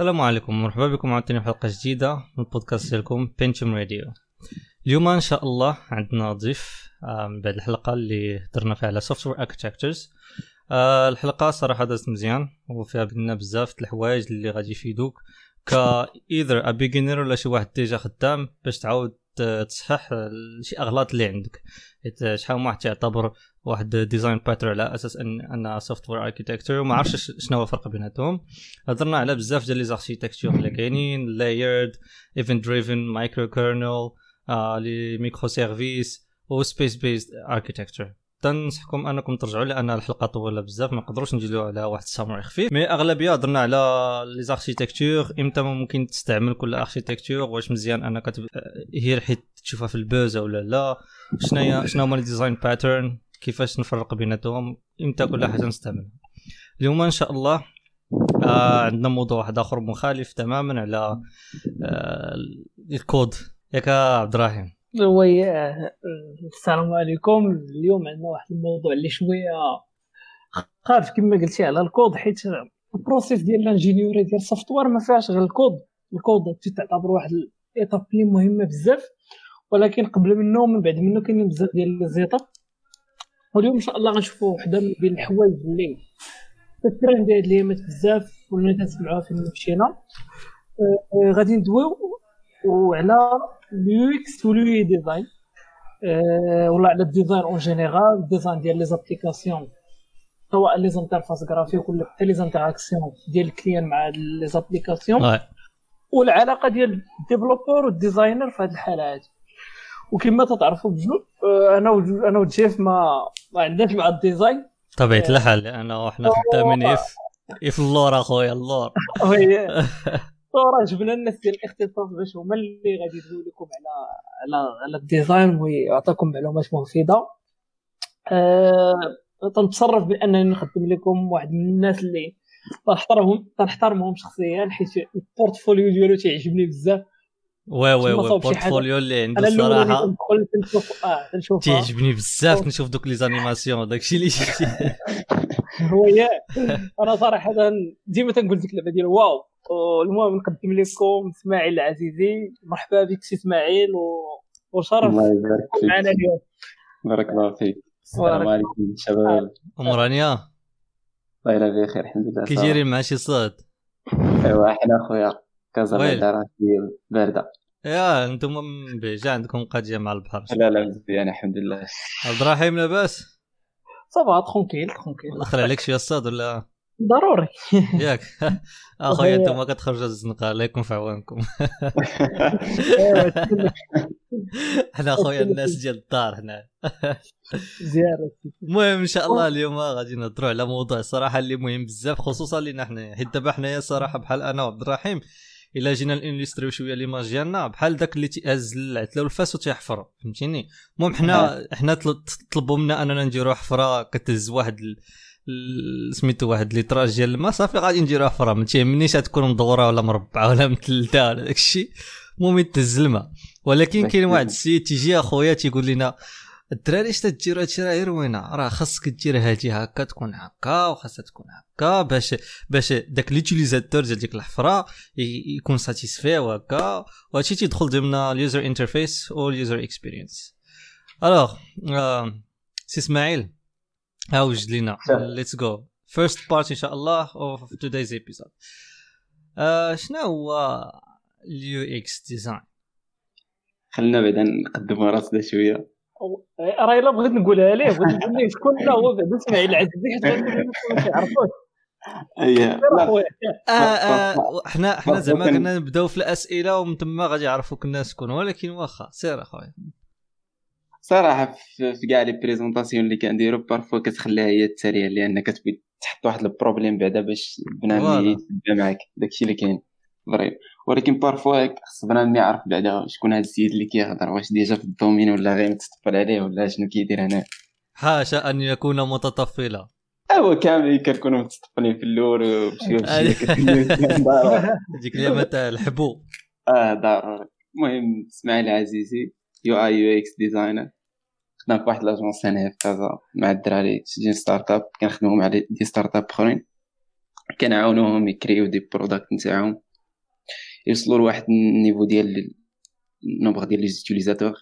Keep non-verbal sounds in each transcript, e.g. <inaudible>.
السلام عليكم. مرحبا بكم عاوتاني في حلقة جديدة من البودكاست ديالكم بينتوم راديو اليوم إن شاء الله عندنا ضيف آه، من بعد الحلقة اللي درنا فيها على software architectures الحلقة صراحة دازت مزيان وفيها قلنا بزاف الحوايج اللي غادي يفيدوك. ك either a beginner ولا شي واحد déjà خدام باش تعاود تصحح شي أغلاط اللي عندك. حيت شحال من واحد تعتبر واحد design pattern على أساس ان أنا software architecture وما عرفتش شنو هو الفرق بيناتهم. هضرنا على بزاف ديال les architectures اللي كاينين layered event-driven microkernel les microservices و space-based architecture تنصحكم أنكم ترجعوا لأن الحلقة طويلة بزاف ما نقدروش نجيو على واحد ال summary خفيف. mais أغلبية هضرنا على les architectures إمتى ممكن تستعمل كل architecture واش مزيان أنك تب... هي حيت تشوفها في البوزه ولا لا شنو هي شنو هما ال design pattern كيفاش نفرق بيناتهم؟ إمتى كل حاجة نستعملها اليوم إن شاء الله آه عندنا موضوع واحد آخر مخالف تماما على آه الكود. ياك عبد الرحيم. oui السلام عليكم. اليوم عندنا واحد الموضوع اللي شوية خارج كما قلتي على الكود حيت ال process ديال ال ingénierie ديال ال software ما فيهاش غير ال code. ال code تعتبر واحد ال étape اللي مهمة بزاف. ولكن قبل منه ومن بعد منه كاينين بزاف ديال les étapes واليوم إن شاء الله غنشوفوا وحدة من بين الحوايج اللي الترند هاد الأيامات بزاف ولينا تسمعوها فين مشينا أه، أه، غادي ندويو وعلى ال UX وال UI design. أه، ولا على ال design en général ال design ديال les applications سواء les interfaces graphiques ولا حتى les interactions ديال ال client مع les applications. والعلاقة ديال ال developer وال designer في هذه الحالة هذه وكما تتعرفوا بجوج أنا أنا وجيف ما ما عندناش مع ال design. طبيعه الحال انا وحنا خدامين ف ف اللور أخويا اللور. <laughs> راه جبنا الناس ديال الاختصاص باش هما اللي غادي يدويو لكم على على على ال design ويعطيكم معلومات مفيدة. أه تنتصرف بأنني نخدم لكم واحد من الناس اللي تنحترمهم تنحترمهم شخصيا حيت ال portfolio ديالو تيعجبني بزاف. oui oui oui ال portfolio اللي عنده الصراحه آه تيعجبني بزاف نشوف دوك les animations داكشي اللي <laughs> هو يا أنا صراحة ديما تنقول ديك اللعبة ديال waouh. المهم نقدم لكم إسماعيل العزيزي. مرحبا بك سي إسماعيل وشرف. معنا اليوم. بارك الله فيك. السلام عليكم شباب. امورانيا الله بخير الحمد لله كي جيري مع شي صاد أيوا حنا خويا كازا بارده. يا أنتم من بعيد عندكم قضية مع البحر. لا لا مزيان الحمد لله. عبد الرحيم لاباس؟ صافا ترونكيل ترونكيل دخل عليك شي الصاد ولا ضروري. ياك. <laughs> أخويا أنتم كتخرجوا الزنقة الله يكون في عوانكم <laughs> حنا أخويا الناس ديال الدار هنا. زيارة. المهم إن شاء الله اليوم غادي نهضروا على موضوع صراحة اللي مهم بزاف خصوصا لينا حنا حيت دابا حنايا صراحة بحال أنا وعبد الرحيم. إلا جينا ال industrie شوية l'image ديالنا بحال داك اللي تيهز العتله والفاس وتيحفر فهمتيني؟ المهم حنا حنا طلبوا منا أننا نديروا حفرة كتهز واحد سميتو واحد litrage ديال الماء صافي غادي نديرو حفرة ما تيهمنيش تكون مدورة ولا مربعة ولا مثلثه ولا داك الشيء المهم تهز الماء. ولكن كاين واحد السيد تيجي أخويا تيقول لنا الدراري اش تديروا هادشي راه غير وينه؟ راه خاصك دير هادي هكا تكون هكا وخاصها تكون هكا باش باش داك l'utilisateur ديال ديك الحفرة يكون satisfait وهكا. وهادشي تيدخل ضمن ال user interface أو ال user experience alors سي إسماعيل اوجد لينا. let's go first part ان شاء الله of today's episode شنو هو ال UX design خلينا بعدا نقدموا راسنا شوية. راه الا بغيت نقولها ليه؟ بغيت نقول ليه شكون هو بعدا اسماعيل العزيزي حيت ما كيعرفوش اييه آه، آه، حنا حنا زعما كنا نبداو في الأسئلة ومن ثم غادي يعرفوك الناس شكون ولكن واخا سير أخويا. صراحة في كاع les présentations اللي كنديرو parfois كتخليها هي التالية لأن كتبغي تحط واحد ال problème بعدا باش بنادم يتبع معاك. داكشي اللي كاين. vrai ولكن parfois خص بنادم يعرف بعدا شكون هذا السيد اللي كيهضر واش déjà في ال domaine ولا غير متطفل عليه ولا شنو كيدير هنا حاشا ان يكون متطفلا. هو كامل كنكونوا متطفلين في الأول <laughs> ديك اليوم <laughs> تاع الحبو. آه ضروري. المهم إسماعيل عزيزي UI UX designer. خدام في واحد l'agence هنا في كازا مع الدراري تسجيل startup كنخدمو مع des startups أخرين. كنعاونوهم يكريو des products نتاعهم. يوصلوا لواحد ال niveau ديال ال nombre ديال les utilisateurs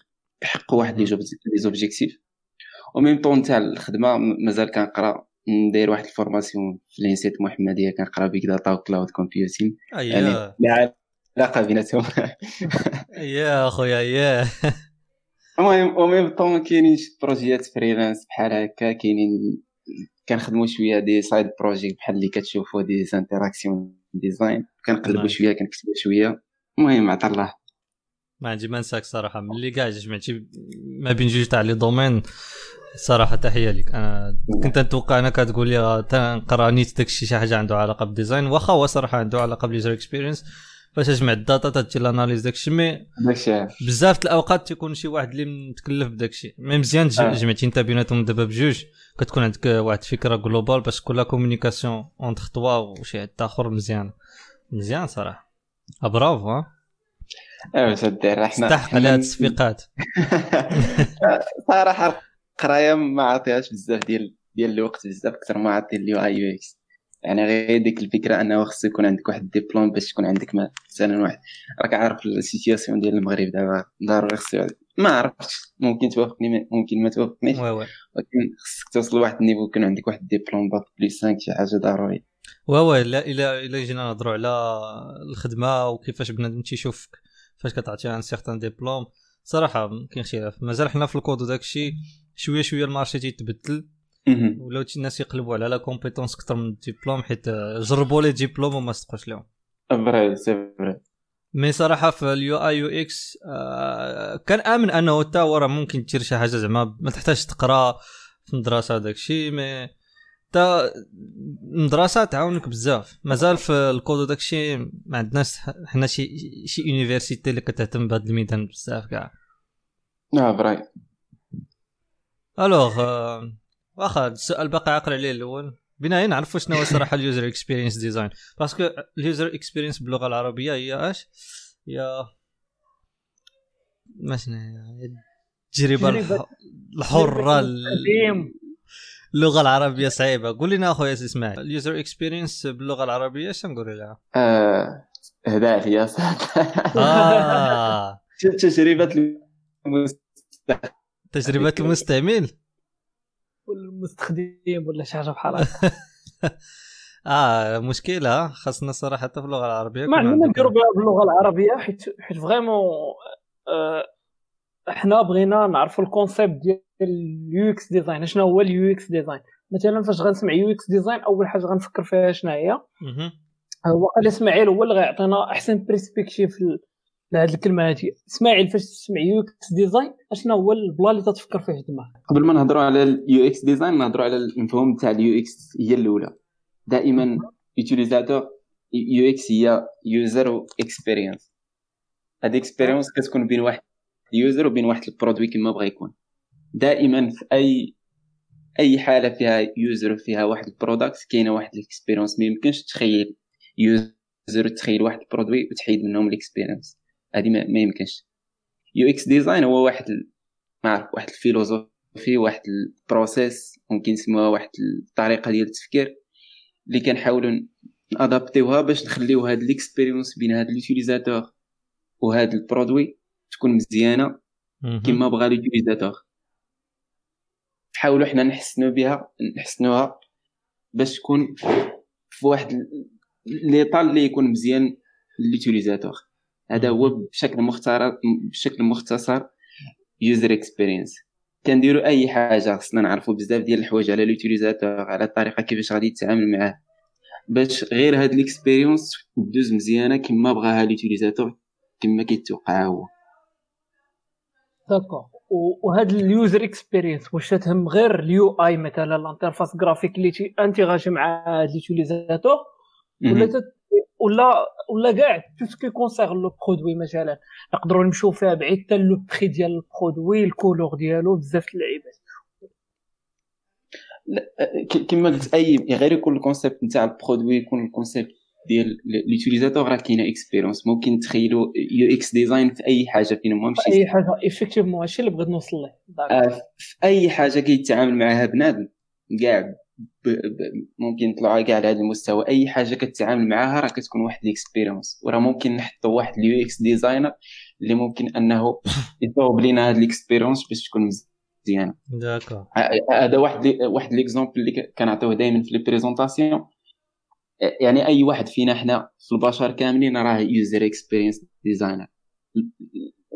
يحققوا واحد les objectifs. أو ميم طون تاع الخدمة مازال كنقرا ندير واحد ال formation في l'ENSET محمدية كنقرا big data و cloud computing يعني لا علاقة بيناتهم. يا أخويا يا المهم en même temps كاينين projets freelance بحال هكا كاينين كنخدموا شوية des side projects بحال اللي كتشوفوا des interactions design كنقلبوا شوية كنكتبوا شوية. المهم عطا الله. ما عندي ما نساك صراحة. ملي كاع جمعتي ما بين جوج تاع les domaines صراحة تحية لك. أنا كنت نتوقع أنك تقول لي تنقرأ نيت داكشي شي حاجة عنده علاقة بال design. واخا هو صراحة عنده علاقة بال user experience فاش تجمع ال data تدير ال analyse داكشي. mais بزاف الأوقات تيكون شي واحد اللي متكلف بداكشي. mais مزيان آه. جمعتي أنت بيناتهم دابا بجوج كتكون عندك واحد الفكرة globale باش la communication entre toi وشي حد آخر مزيان. مزيان صراحة. برافو ها؟ ايوا تدير إحنا استحق عليها التصفيقات <laughs> صراحة القرايه ما عطيهاش بزاف ديال ديال الوقت بزاف أكثر ما عطي ال UI UX. يعني غير ديك الفكرة أنه خصو يكون عندك واحد الدبلوم باش تكون عندك مثلا واحد راك عارف ال situation ديال المغرب دابا ضروري خصو ما عرفتش. ممكن توافقني ممكن ما توافقنيش. ولكن خصك توصل لواحد ال niveau يكون عندك واحد ال diplôme bac plus 5 شي حاجة ضروري oui الا الا إلا جينا نهضروا على الخدمة وكيفاش بنادم تيشوفك فاش كتعطي un certain diplôme صراحة كاين خلاف. مازال حنا في الكود وداك الشيء شوية شوية ال marché تيتبدل. ولاو الناس يقلبوا على la compétence أكثر من الدبلوم حيت جربوا les diplômes وما صدقوش لهم. vrai سي فري مي صراحة في اليو اي يو إكس آه كان آمن أنه حتى هو راه ممكن دير شي حاجة زعما ما تحتاج تقرا في المدرسة داك الشيء mais تا المدرسة تعاونك بزاف. مازال في الكود وداك الشيء ما عندناش حنا شي شي université اللي كتهتم بهذا الميدان بزاف كاع. آه vrai alors واخا السؤال باقي عاقل عليه الأول. بناء نعرفوا شنو هو صراحة ال user experience design parce que ال user experience باللغة العربية هي اش؟ هي ما شنو هي؟ التجربة الحرة اللغة العربية صعيبة. قول لنا اخويا اسماعيل ال user experience باللغة العربية اش نقول لها؟ آه هداك يا صاحبي آه. <laughs> تجربة المستعمل تجربة المستعمل. ولا المستخدم ولا شي حاجة بحال هكا. <laughs> آه مشكلة. خاصنا صراحة في اللغة العربية ما عندنا نديرو بها باللغة العربية حيت حيت vraiment آه إحنا بغينا نعرفوا ال concept ديال ال UX design. شنو هو ال UX design؟ مثلا فاش غنسمع UX design أول حاجة غنفكر فيها شنو هي هو إسماعيل هو اللي غيعطينا أحسن perspective لهذه الكلمة هذه إسماعيل فاش تسمع UX design اشنا هو البلا اللي تتفكر فيه دماغك قبل ما نهضروا على ال UX design نهضروا على المفهوم تاع ال UX هي الأولى. دائما utilisateur UX هي user experience هاد experience كتكون بين واحد ال user وبين واحد ال produit كما بغى يكون. دائما في اي أي حالة فيها user فيها واحد ال product كاينة واحد ال experience ما يمكنش تخيل user تخيل واحد ال produit وتحيد منهم ال experience هذه ما يمكنش. UX design هو واحد ما عرف واحد ال philosophie واحد ال process ممكن نسموها واحد الطريقة ديال التفكير اللي كنحاولوا نـ adapter يوها باش نخليو هاد l'expérience بين هاد l'utilisateur وهاد ال produit تكون مزيانة كما بغا l'utilisateur نحاولوا حنا نحسنوا بها نحسنوها باش تكون في واحد l'état اللي يكون مزيان l'utilisateur هذا هو بشكل مختصر بشكل مختصر user experience كنديروا أي حاجة خصنا نعرفوا بزاف ديال الحوايج على ال utilisateur على الطريقة كيفاش غادي يتعامل معاه. باش غير هاد ال experience دوز مزيانة كما بغاها ال utilisateur كما كيتوقع هو. d'accord وهاد ال user experience واش تهم غير ال UI مثلا ال interface graphique اللي interagir مع ال utilisateur ولا ولا ولا كاع tout ce qui concerne le produit مثلا. نقدروا نمشيو فيها بعيد حتى le prix ديال ال produit ال couleur ديالو بزاف اللعيبات. كما قلت أي غير يكون ال concept نتاع ال produit يكون ال concept ديال l'utilisateur راه كاينة expérience ممكن تخيلوا UX design في أي حاجة فين ما مشيت أي حاجة. effectivement هادشي اللي بغيت نوصل له آه في أي حاجة كيتعامل معها بنادم. كاع ب... ب... ممكن نطلعوا كاع لهذا المستوى. أي حاجة كتعامل معاها راه كتكون واحد ال expérience وراه ممكن نحطوا واحد ال UX designer اللي ممكن أنه <laughs> يصوب لينا هاد ال expérience باش تكون مزيانة. d'accord هذا واحد واحد l'exemple اللي كنعطيوه دائما في les présentations يعني أي واحد فينا حنا في البشر كاملين راه user experience designer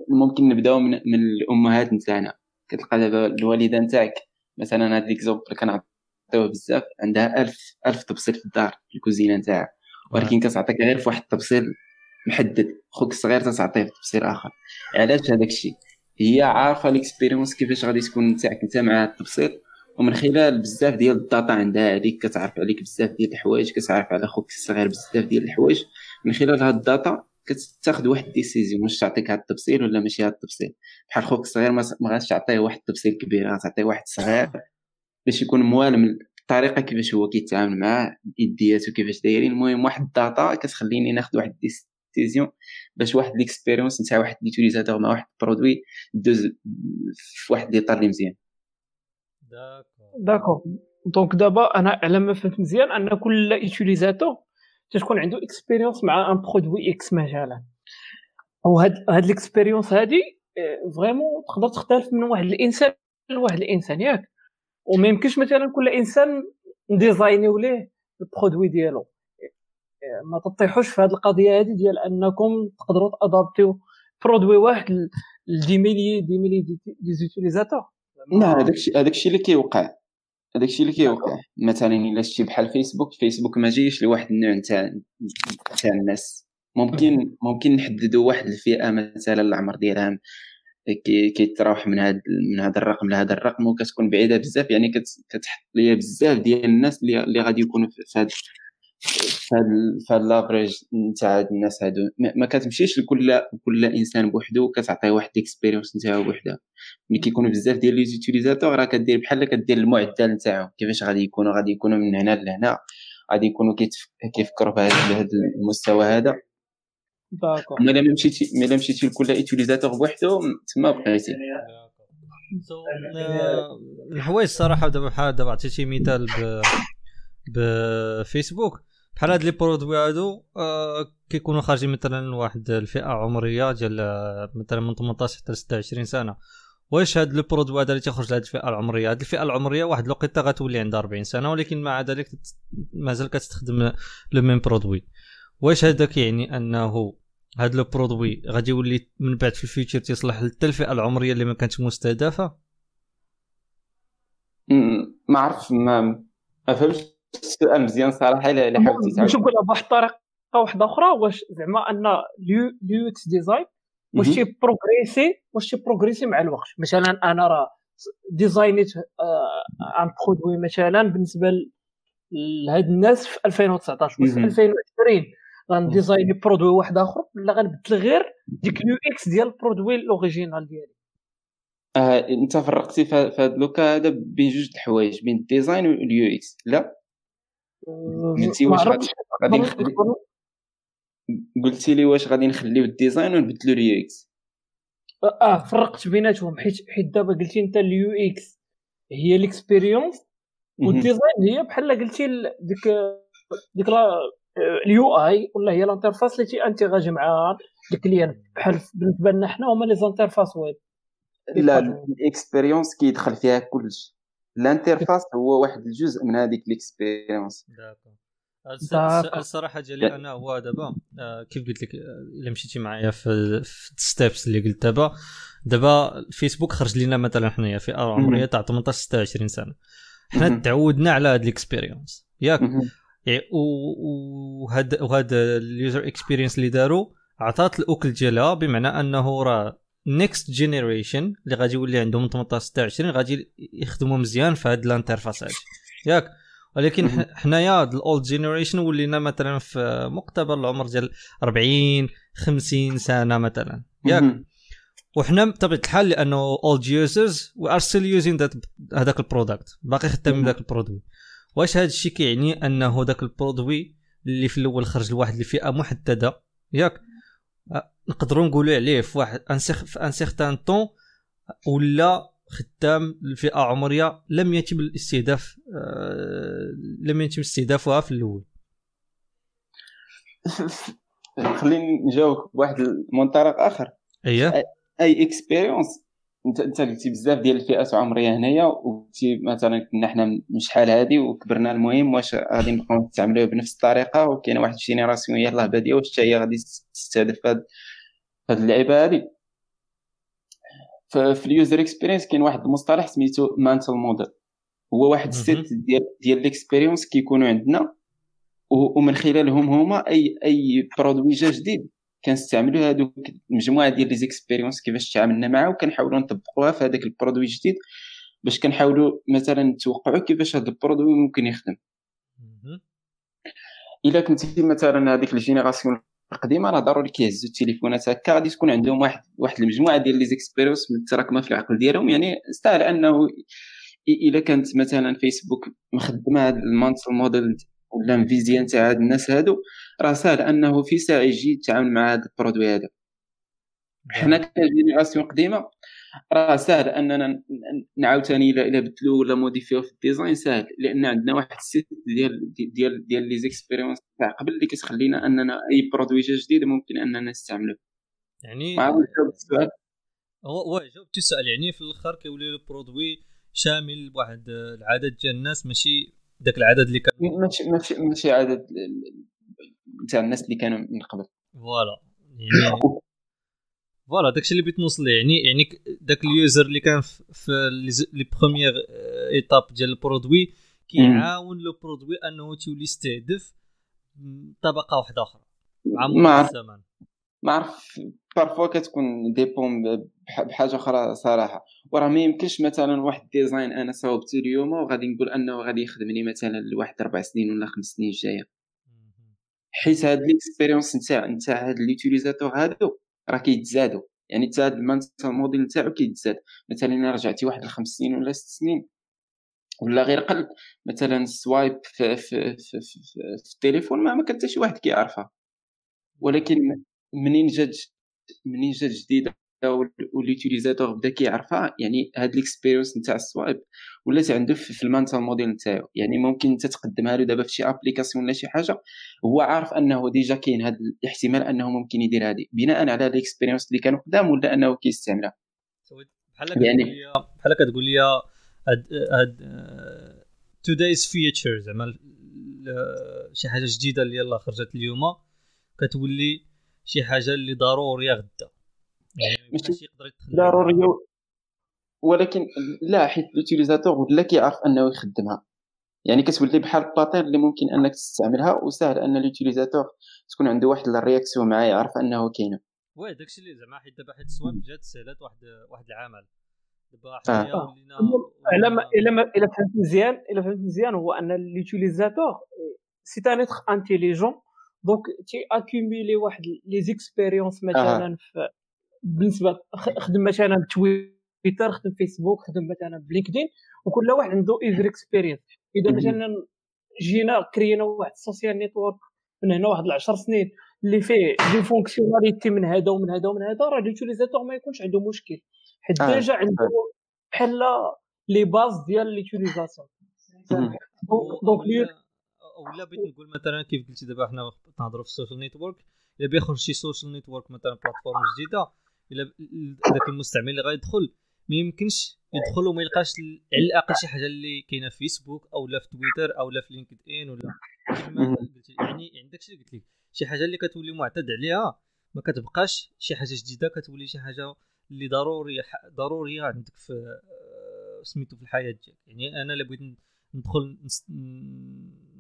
ممكن نبدأو من, من الأمهات نتاعنا. كتلقى دابا الوالدة نتاعك مثلا هاد l'exemple كنعطيوه بزاف عندها ألف ألف تبصيل في الدار في الكوزينة نتاعها. ولكن كتعطيك غير في واحد التبصيل محدد. خوك الصغير تتعطيه في تبصيل آخر. علاش هذاك الشيء؟ هي عارفة l'expérience كيفاش غادي تكون نتاعك أنت مع التبصيل. ومن خلال بزاف ديال ال data عندها عليك كتعرف عليك بزاف ديال الحوايج كتعرف على خوك الصغير بزاف ديال الحوايج. من خلال هاد ال data كتاخذ واحد ال décision واش تعطيك هاد التبصيل ولا ماشي هاد التبصيل بحال خوك الصغير ما غاديش تعطيه واحد التبصيل كبير غتعطيه واحد صغير باش يكون موالم الطريقة كيفاش هو كيتعامل معاه يدياتو كيفاش دايرين. المهم واحد ال data كتخليني ناخذ واحد décision باش واحد l'expérience نتاع واحد l'utilisateur مع واحد ال produit دوز في واحد l'état اللي مزيان. d'accord donc دابا أنا على ما فهمت مزيان ان كل utilisateur تكون عنده expérience مع un produit X مثلا وهاد هاد l'expérience هادي vraiment تقدر تختلف من واحد الانسان لواحد الانسان ياك وما يمكنش مثلا كل انسان ن design يو ليه ال produit ديالو ما تطيحوش في هذه القضية هذه ديال انكم تقدروا ت adapt يو produit واحد ل 10 mille 10 mille des utilisateurs لا هذاك الشيء هذاك الشيء اللي كيوقع. هذاك الشيء اللي كيوقع. مثلا إلا شتي بحال فيسبوك فيسبوك ما جايش لواحد النوع نتاع نتاع الناس. ممكن ممكن نحددوا واحد الفئة مثلا العمر ديالها كيتراوح من هذا من هذا الرقم لهذا الرقم وكتكون بعيدة بزاف. يعني كتحط ليا بزاف ديال الناس اللي, اللي غادي يكونوا في هذا في هذا l'average نتاع هاد الناس هادو. ما كتمشيش لكل كل إنسان بوحدو وكتعطيه واحد ال expérience نتاعو بوحدها ملي كيكونوا بزاف ديال les utilisateurs راه كدير بحال كدير المعدل نتاعهم. كيفاش غادي يكونوا؟ غادي يكونوا من هنا لهنا. غادي يكونوا كيفكروا بهذا المستوى هذا. d'accord ملي ما مشيتي ملي مشيتي لكل utilisateur بوحدو تما بقيتي. الحوايج الصراحة دابا بحال دابا عطيتي مثال بفيسبوك. بحال هاد les produits هادو آه كيكونوا خارجين مثلا واحد الفئة عمرية ديال آه، مثلا من 18 حتى 26 سنة. واش هاد le produit هذا اللي تيخرج لهاد الفئة العمرية؟ هاد الفئة العمرية واحد الوقيتة غتولي عندها 40 سنة ولكن مع ذلك مازال كتستخدم le même produit. واش هذا كيعني أنه هاد le produit غادي يولي من بعد في ال future تصلح حتى الفئة العمرية اللي ما كانتش مستهدفة؟ ما عرفتش ما فهمتش. السؤال مزيان صراحة الا حاولتي تعاود. نقولها بواحد الطريقة واحدة أخرى واش زعما أن ال UX design واش تي progresser واش تي progresser مع الوقت. مثلا أنا راه design يت un produit مثلا بالنسبة لهاد الناس في 2019 واش في 2020 غن design ي produit واحد آخر ولا غنبدل غير ديك ال UX ديال ال produit ال original ديالي. آه، أنت فرقتي في هذا le cas هذا بين جوج الحوايج بين ال design وال UX لا؟ قلتي واش غادي نخلي قلتي لي واش غادي نخليو ال design ونبدلو ال UX آه فرقت بيناتهم حيت حيت دابا قلتي انت ال UX هي ال expérience وال design هي بحال قلتي ديك ديك ال UI ولا هي ال interface اللي تي interagir مع ال client بحال بالنسبة لنا حنا هما les interfaces web لا ال expérience كيدخل فيها كلشي ال interface هو واحد الجزء من هذيك ال expérience السؤال الصراحه ديالي أنا هو دابا آه، كيف قلت لك آه، إلا مشيتي معايا في ال steps اللي قلت دابا دابا فيسبوك خرج لنا مثلا حنايا فئه عمريه تاع 18 26 سنة. حنا تعودنا على هاد ال expérience ياك. يعني وهاد وهاد ال user experience اللي داروا عطات الأكل ديالها بمعنى أنه راه next generation اللي غادي يولي عندهم 18 26 غادي يخدموا مزيان في هاد الانترفاسات ياك. ولكن حنايا ال old generation ولينا مثلا في مقتبل العمر ديال 40 50 سنة مثلا. ياك. وحنا بطبيعة الحال لأنه old users we are still using هذاك ال product باقي خدامين ذاك ال produit. واش هذا الشيء كيعني؟ أنه ذاك ال produit اللي في الأول خرج لواحد الفئة محددة. ياك. نقدروا نقولوا عليه في واحد في un certain temps ولا خدام الفئة عمرية لم يتم الاستهداف آه لم يتم استهدافها في الأول. <laughs> خليني نجاوبك بواحد المنطلق آخر. اييه اي expérience انت أنت قلتي بزاف ديال الفئات العمريه هنايا وقلتي مثلا كنا حنا من شحال هادي وكبرنا المهم واش غادي نبقاو نستعملوه بنفس الطريقة وكاينة واحد ال génération يلاه بادية واش هي غادي تستهدف هاد هاد اللعيبة هادي. في ال user experience كاين واحد المصطلح سميتو mental model هو واحد ال set ديال ديال ال experience كيكونوا عندنا ومن خلالهم هما اي أي produit جا جديد كنستعملوا هذوك مجموعة ديال les expériences كيفاش تعاملنا معاه وكنحاولوا نطبقوها في هذاك ال produit الجديد باش كنحاولوا مثلا نتوقعوا كيفاش هذا ال produit ممكن يخدم. إلا كنتي مثلا هذيك ال génération القديمه راه ضروري كيهزوا التليفونات هكا غادي تكون عندهم واحد واحد المجموعة ديال les expériences متراكمه في العقل ديالهم. يعني سهل أنه إلا كانت مثلا فيسبوك مخدمة هذا ال mental model ولا مفيزيان تاع هاد الناس هادو راه ساهل أنه في ساعة يجي يتعامل مع هذا ال produit هذا حنا ك génération قديمة. راه ساهل أننا نعاوتاني إلى إلى بدلو ولا موديفيو في ال design ساهل لأن عندنا واحد ال set ديال ديال ديال les expériences تاع قبل اللي كتخلينا أننا أي produit جديد ممكن أننا نستعملوه يعني ما عرفت السؤال. هو جاوبت السؤال يعني في الأخر كيولي ال produit شامل بواحد العدد ديال الناس ماشي داك العدد اللي كان ماشي ماشي ماشي عدد تاع الناس اللي كانوا من قبل. voilà. يعني voilà داكشي اللي بغيت نوصل يعني يعني داك ال user اللي كان في les premières étapes ديال ال produit كيعاون le produit أنه تولي يستهدف طبقة واحدة أخرى مع مرور الزمن. ما عرف. parfois كتكون dépend بحاجة أخرى صراحة. وراه ما يمكنش مثلا واحد design أنا صاوبته اليوم وغادي نقول أنه غادي يخدمني مثلا لواحد أربع سنين ولا خمس سنين جاية حيت هاد les expériences نتاع نتاع هاد les utilisateurs هادو راه كيتزادوا يعني حتى هاد ال mental model نتاعو كيتزاد. مثلا إلا رجعتي واحد الخمس سنين ولا ست سنين ولا غير قل مثلا ال swipe في, في, في, في, في التليفون ما كان حتى شي واحد كيعرفها. ولكن منين جات منين جات جديدة؟ وال utilisateur بدا كيعرفها يعني هاد l'expérience نتاع ال swipe ولات عنده في ال mental model نتاعو. يعني ممكن انت تقدمها له دابا في شي application ولا شي حاجة هو عارف أنه déjà كاين هاد الاحتمال أنه ممكن يدير هذه بناء على les expériences اللي كانوا قدام ولا أنه كيستعملها. بحال يعني بحال كتقول لي هاد هاد today's feature زعما شي حاجة جديدة اللي يلاه خرجت اليوم كتولي شي حاجة اللي ضروريه غدا. يعني ماشي. ضروريه ولكن لا حيت l'utilisateur ولا كيعرف أنه يخدمها. يعني كتولي بحال pattern اللي ممكن أنك تستعملها وسهل أن l'utilisateur تكون عنده واحد ال réaction معاه يعرف أنه كاينة. oui داكشي اللي زعما حيت دابا حيت ال swipe جات سهلات واحد واحد العمل. دابا حنايا آه. ولينا إلا إلا إلا فهمت مزيان إلا فهمت مزيان هو أن l'utilisateur c'est un être intelligent donc تي accumuler واحد les expériences مثلا آه. في بالنسبة خدم مثلا تويتر خدم فيسبوك خدم مثلا ب LinkedIn وكل واحد عنده user experience. إذا مثلا جينا كرينا واحد ال social network من هنا واحد 10 سنين اللي فيه des fonctionnalités من هذا ومن هذا ومن هذا راه l'utilisateur ما يكونش عنده مشكل. حيت آه. déjà عنده بحال les bases ديال l'utilisation donc ولا بغيت نقول مثلا كيف قلتي دابا حنا نهضروا في ال social network إلا بيخرج شي social network مثلا plateforme جديدة إلا ذاك المستعمل اللي غيدخل ما يمكنش يدخل وما يلقاش على الأقل شي حاجة اللي كاينة في فيسبوك أو لا في تويتر أو لا في LinkedIn ولا يعني يعني داكشي اللي قلت لك. شي حاجة اللي كتولي معتاد عليها ما كتبقاش شي حاجة جديدة كتولي شي حاجة اللي ضروري ضروريه عندك في آه، سميتو في الحياة ديالك. يعني أنا إلا بغيت ندخل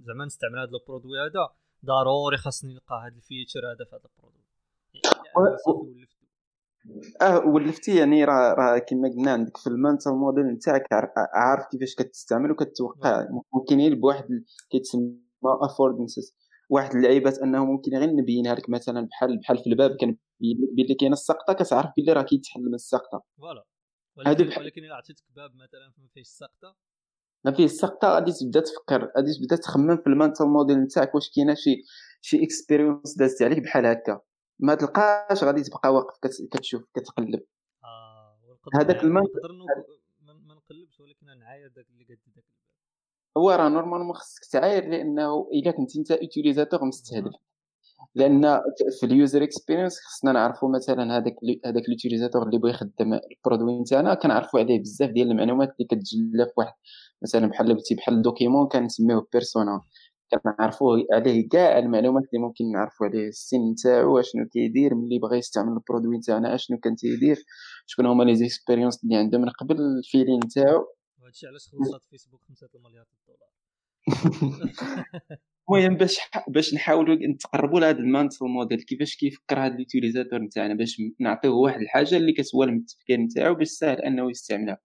زعما نستعمل هذا ال produit هذا ضروري خاصني نلقى هذا ال feature هذا في هذا ال produit يعني آه ولفتي يعني راه راه كما قلنا عندك في ال mental model نتاعك عارف كيفاش كتستعمل وكتوقع. ممكن بواحد كيتسمى affordances واحد اللعيبات انه ممكن غير نبينها لك مثلا بحال بحال في الباب كنبين لك بلي كاينة السقطة كتعرف بلي راه كيتحل من السقطة. voilà. ولكن, بح... ولكن إلا عطيتك باب مثلا ما فيهش السقطه ما فيه السقطة غادي تبدا تفكر غادي تبدا تخمم في ال mental model نتاعك واش كاينة شي شي expérience دازت عليك بحال هكا. ما تلقاش غادي تبقى واقف كتشوف كتقلب. آه هذاك الماء ولكن أنا عاير داك اللي قد داك هو راه normalement خصك تعاير لأنه إلا كنت أنت utilisateur مستهدف. لأن في ال user experience خصنا نعرفوا مثلا هذاك هذاك ال utilisateur اللي بغى يخدم ال produit نتاعنا كنعرفوا عليه بزاف ديال المعلومات اللي كتجلى في واحد مثلا بحال بحال ال document كنسميوه persona كنعرفوا عليه كاع المعلومات اللي ممكن نعرفوا عليه. السن نتاعو أشنو كيدير ملي بغى يستعمل ال produit نتاعنا أشنو كان تيدير شكون هما les expériences اللي عنده من قبل ال feeling نتاعو وهادشي علاش خلصات فيسبوك 5 مليار دولار المهم باش باش نحاولوا نتقربوا لهذا ال mental model كيفاش كيفكر هذا ال utilisateur نتاعنا باش نعطيوه واحد الحاجة اللي كتوالم التفكير نتاعو باش ساهل أنه يستعملها.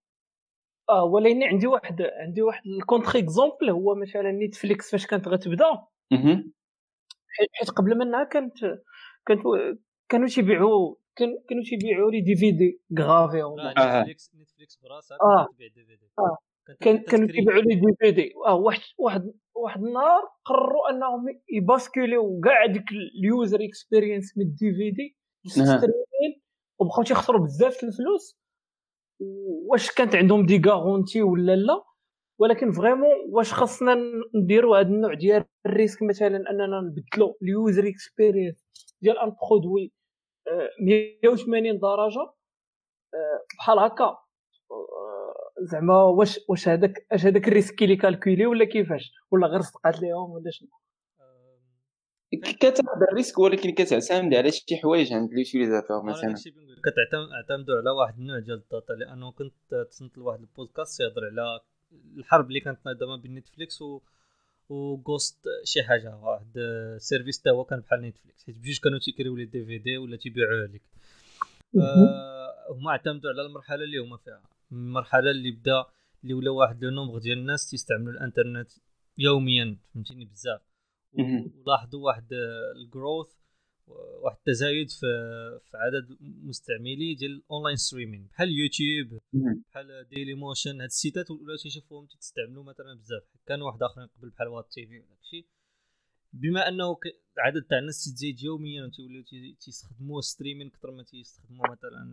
آه ولكن عندي واحد عندي واحد ال contre-exemple هو مثلا نيتفليكس فاش كانت غتبدأ. حيت قبل منها كانت كانت كانوا تيبيعوا كانوا تيبيعوا les DVD غافي نيتفليكس نيتفليكس براسها كانت تبيع دي في دي. كانوا تيبيعوا les DVD. آه واحد واحد واحد النهار قرروا أنهم يباسكوليو كاع ديك ال user experience من ال DVD وبقاو تيخسروا بزاف الفلوس. واش كانت عندهم des garanties ولا لا. ولكن vraiment واش خاصنا نديروا هذا النوع ديال ال risque؟ مثلا أننا نبدلوا ال user experience ديال un produit 180 درجة آه، بحال هكا. آه، زعما واش واش هذاك اش هذاك ال risque اللي calculé ولا كيفاش؟ ولا غير صدقات ليهم ولا شنو؟ كتاخذ ال risque ولكن كتعتمد على شي حوايج عند ال utilisateur مثلا. كتعتمدوا على واحد النوع ديال ال data لأنه كنت تصنت لواحد البودكاست يهضر على الحرب اللي كانت نايضه ما بين نتفليكس و وغوست شي حاجة واحد service تا هو كان بحال نتفليكس حيت بجوج كانوا تيكريو les DVD ولا تيبيعوه لك آه هما اعتمدوا على المرحلة اللي هما فيها. المرحلة اللي بدا اللي ولا واحد le nombre ديال الناس تيستعملوا الانترنت يوميا فهمتيني؟ بزاف. ولاحظوا واحد ال growth واحد التزايد في في عدد مستعملي ديال ال online streaming بحال يوتيوب بحال ديلي موشن هاد السيتات ولاو تيشوفوهم تستعملوا مثلا بزاف. كانوا واحد آخرين قبل بحال وات تي في وداكشي بما أنه عدد تاع الناس تزيد يوميا وتيوليو تيستخدموا streaming أكثر ما تيستخدموا مثلا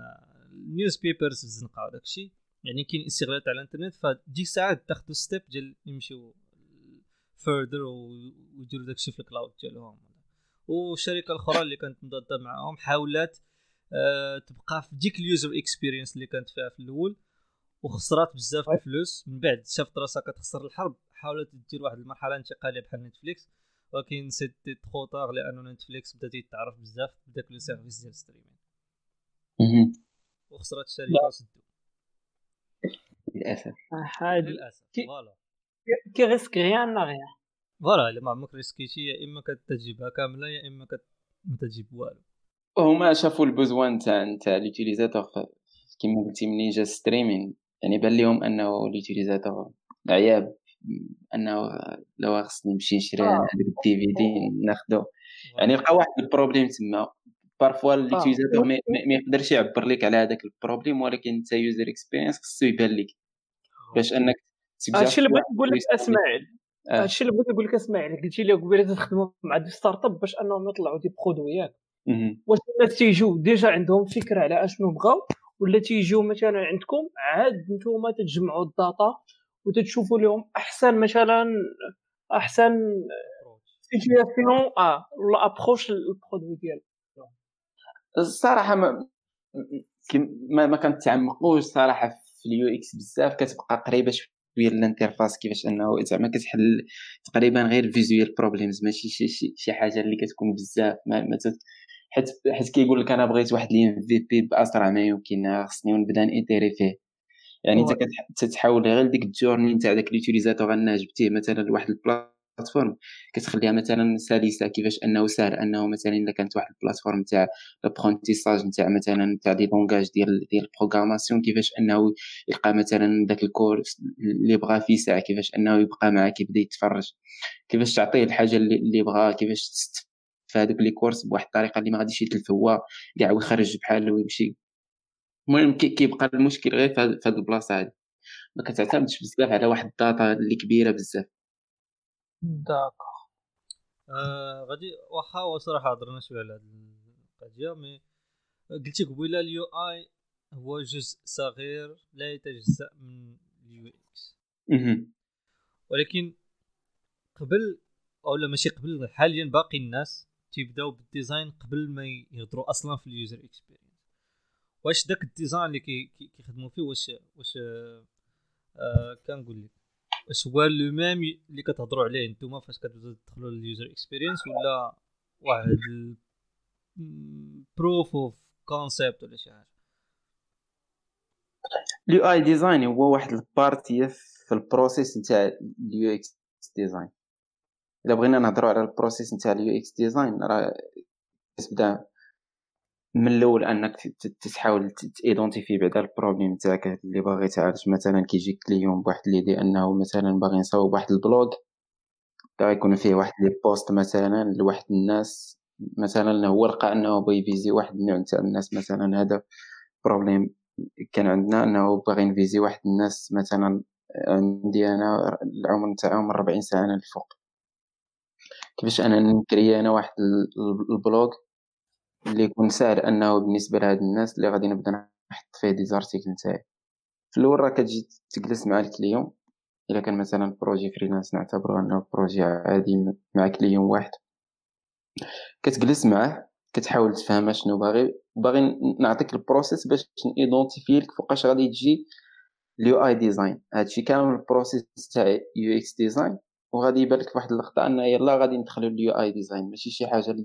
ال newspapers في الزنقه وداكشي يعني كاين استغلال تاع الإنترنت فديك الساعة تاخذوا step ديال يمشيو further ويديروا داكشي في ال cloud ديالهم. والشركة الأخرى اللي كانت مضادة معاهم حاولت أه تبقى في ديك ال user experience اللي كانت فيها في الأول وخسرات بزاف الفلوس. من بعد شافت راسها كتخسر الحرب حاولت دير واحد المرحلة انتقالية بحال نتفليكس ولكن c'était trop tard لأنه نتفليكس بدا يتعرف بزاف بداك le service ديال streaming وخسرت الشركة وسدو للأسف. للأسف. voilà. qui risque rien n'a rien voilà إلا ما عمرك ريسكيتي يا إما كتجيبها كاملة يا إما كت... ما تجيب والو. هما شافوا ال besoin تاع تاع l'utilisateur كيما قلتي منين جا streaming يعني بان لهم أنه l'utilisateur عيا ب أنه لو خصني نمشي نشري آه. هذاك ال DVD ناخذو يعني لقى واحد ال problème تما. parfois آه. l'utilisateur ما يقدرش يعبر لك على هذاك ال problème ولكن انت user experience خصو يبان لك. باش أنك هادشي اللي بغيت نقول لك إسماعيل آه. هادشي اللي بغيت نقول لك إسماعيل قلتي لي قبيلة تخدموا مع des startups باش أنهم يطلعوا des produits واش الناس تيجوا déjà عندهم فكرة على أشنو بغاو ولا تيجيو مثلا عندكم عاد نتوما تتجمعوا ال data وتتشوفوا لهم أحسن مثلا أحسن situation آه ولا approche ال produit ديالهم الصراحة ما ما, ما كنتعمقوش صراحة في ال UX بزاف كتبقى قريبة شوية. l'interface كيفاش انه زعما كتحل تقريبا غير visual problems ماشي شي شي, شي حاجة اللي كتكون بزاف ما, ما حيت حيت كيقول لك أنا بغيت واحد l'MVP باسرع ما يمكن خصني نبدأ نitérer فيه. يعني انت كتحاول غير ديك ال journey نتاع داك l'utilisateur أنا جبتيه مثلا لواحد ال plateforme كتخليها مثلا سلسة كيفاش أنه سهل أنه مثلا إلا كانت واحد ال plateforme تاع l'apprentissage نتاع مثلا تاع des langages ديال ديال la programmation كيفاش أنه يلقى مثلا داك ال cours اللي بغا فيه ساعة كيفاش أنه يبقى معاك يبدأ يتفرج. كيفاش تعطيه الحاجة اللي بغا كيفاش هذوك les cours بواحد الطريقة اللي ما غاديش يتلف هو كاع ويخرج بحاله ويمشي. المهم كيبقى المشكل غير في هذه البلاصة هذه ما كتعتمدش بزاف على واحد ال data اللي كبيرة بزاف. d'accord آه غادي واخا هو صراحة هضرنا شوية على هذه القضية mais قلتي قبيلة ال UI هو جزء صغير لا يتجزأ من ال UX ولكن قبل أو لا ماشي قبل حاليا باقي الناس تيبداو بال design قبل ما يهضروا أصلا في ال user experience واش داك ال design اللي كيخدموا فيه واش واش آه كنقول لك؟ واش هو le même اللي كتهضروا عليه نتوما فاش كتبداو تدخلوا ال user experience ولا واحد proof of concept ولا شي حاجة ال UI design هو واحد ال partie في ال process نتاع ال UX design الا بغينا نهضروا على ال process نتاع ال UX design راه كتبدا من الأول أنك تحاول t identifier بعدا ال problème تاعك اللي باغي تعالج. مثلا كيجيك client بواحد l'idée أنه مثلا باغي نصاوب واحد ال blog يكون فيه واحد les posts مثلا لواحد الناس. مثلا هو لقى أنه بغى ي viser واحد النوع تاع الناس. مثلا هذا problème كان عندنا أنه باغي ن viser واحد الناس مثلا عندي أنا العمر تاعهم 40 سنة للفوق كيفاش أنا ن créer أنا واحد ال blog اللي يكون سهل أنه بالنسبة لهاد الناس اللي غادي نبدأ نحط فيه des articles نتاعي. في الأول راه كتجي تجلس مع ال client إلا كان مثلا projet freelance نعتبره أنه projet عادي مع client واحد. كتجلس معاه كتحاول تفهم شنو باغي باغي نعطيك ال process باش ن identifier لك فوقاش غادي تجي ال UI design. هادشي كامل ال process تاع UX design وغادي يبان لك فواحد اللقطة ان يلا غادي ندخلو ال UI design. ماشي شي حاجة اللي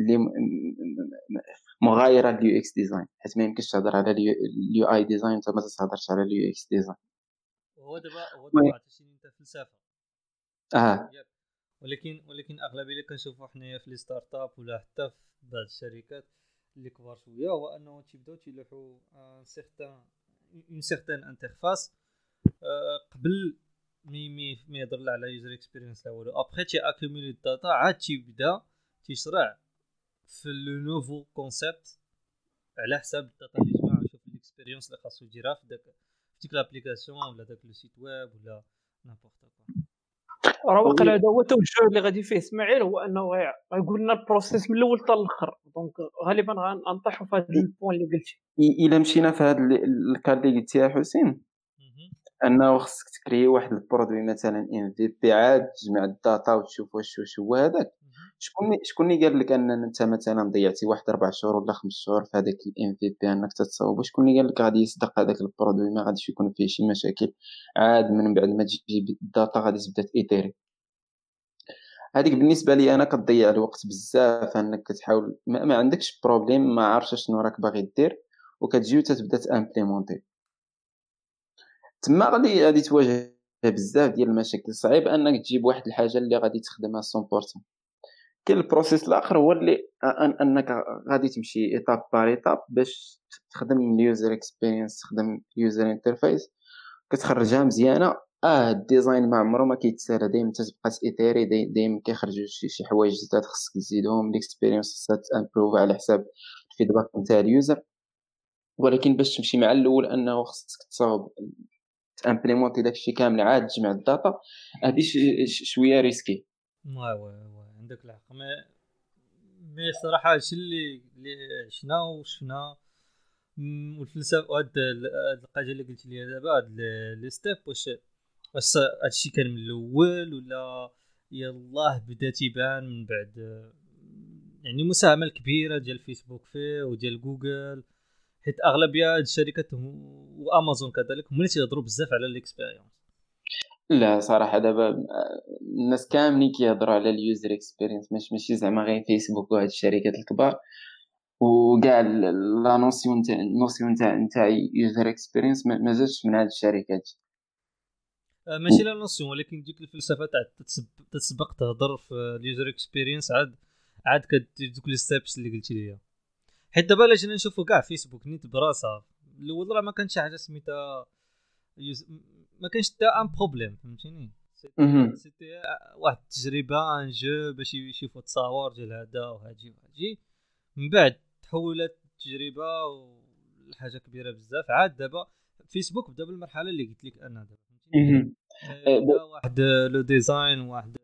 اللي مغايرة لل UX design حيت ما يمكنش تهضر على ال UI design انت ما تهضرش على ال UX design وهو دابا هو دابا عطيتيني انت فلسفة. آه ولكن ولكن أغلبية اللي كنشوفوا حنايا في les startups ولا حتى في بعض الشركات اللي كبار شوية هو أنه تيبداو تيلوحوا un certain un certain interface قبل même même même يهضر على user experience لا والو. après تي accumuler ال data عاد تيبدا تيشرع في le nouveau concept على حساب ال data اللي جمع شوف ال expérience اللي خاصو يديرها في داك في ديك l'application ولا داك le site web ولا n'importe quoi راه واقيلا هذا هو التوجه اللي غادي فيه إسماعيل هو أنه غيقول لنا ال process من الأول حتى الآخر donc غالبا غنطيحوا في هذا ال point اللي قلتي. إلا مشينا في هذا ال cas اللي قلتي يا حسين أنه خصك ت créer واحد ال produit مثلا MVP عاد تجمع ال data وتشوف واش واش هو هذاك. شكون شكون قال لك أن أنت مثلا ضيعتي واحد أربع شهور ولا خمس شهور في هذاك ال MVP انك تتصاوب شكون قال لك غادي يصدق هذاك ال produit؟ ما غاديش يكون فيه شي مشاكل. عاد من بعد ما تجيب ال data غادي تبدأ ت itérer هذيك بالنسبة لي أنا كتضيع الوقت بزاف أنك كتحاول ما, ما عندكش problème ما عارفش شنو راك باغي دير وكتجي وتتبدأ ت implémenter تما غادي غادي تواجه بزاف ديال المشاكل. صعيب أنك تجيب واحد الحاجة اللي غادي تخدمها 100% كاين ال process الآخر هو اللي أنك غادي تمشي étape par étape باش تخدم ال user experience تخدم ال user interface كتخرجها مزيانة. آه ال design ما عمره ما كيتسالى. دايما تتبقى ت itérer. دايما كيخرجوا شي شي حوايج جداد خصك تزيدهم. ال experience خصها ت improve على حساب ال feedback نتاع ال user. ولكن باش تمشي مع الأول أنه خصك تصاوب ت implémenter داكشي كامل عاد تجمع ال data هادي شوية risqué oui oui عندك الحق. مي مي صراحة هادشي اللي اللي عشنا وشفنا. والفلسفة وهاد الحاجة اللي قلت لي دابا هاد les steps واش واش هادشي كان من الأول ولا يلاه بدا تيبان من بعد؟ يعني المساهمه الكبيره ديال فيسبوك فيه وديال جوجل حيت أغلبية الشركات وامازون كذلك هما اللي تيهضروا بزاف على ال expérience لا صراحة دابا الناس كاملين كيهضروا على ال user experience ماشي ماشي زعما غير فيسبوك وهاد الشركات الكبار. وكاع la notion تاع ال notion تاع نتاع user experience ما جاتش من هاد الشركات. آه، ماشي la notion ولكن ديك الفلسفة تاع تسبق تهضر في ال user experience عاد عاد كدير دوك les steps اللي قلتي لي حيت دابا الا جينا نشوفو كاع فيسبوك نيت براسها؟ الأول راه ما كانش حاجة سميتها ما كانش حتى un problème فهمتيني؟ c'était واحد التجربة un jeu باش يشوفوا التصاور ديال هذا وهادي وهادي. من بعد تحولت التجربة لحاجه كبيرة بزاف. عاد دابا فيسبوك بدأ بالمرحلة اللي قلت لك أنا دابا فهمتيني؟ آه، واحد le design واحد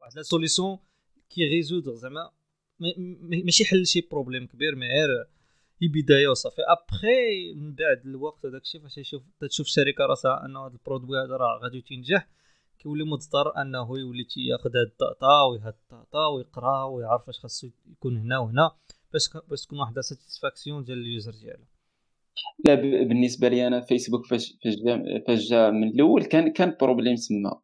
واحد la solution كي résoudre زعما ماشي حل شي problème كبير mais غير هي بداية وصافي. ابخي من بعد الوقت هذاك الشيء فاش يشوف تشوف الشركة راسها أنه هذا ال produit هذا راه غادي تنجح كيولي مضطر أنه يولي تياخذ هاد ال data وهاد ال data ويقرا ويعرف اش خاصو يكون هنا وهنا باش باش تكون واحد satisfaction ديال ال user ديالو. لا بالنسبة لي أنا فيسبوك فاش فاش جا من الأول كان كان problème تما.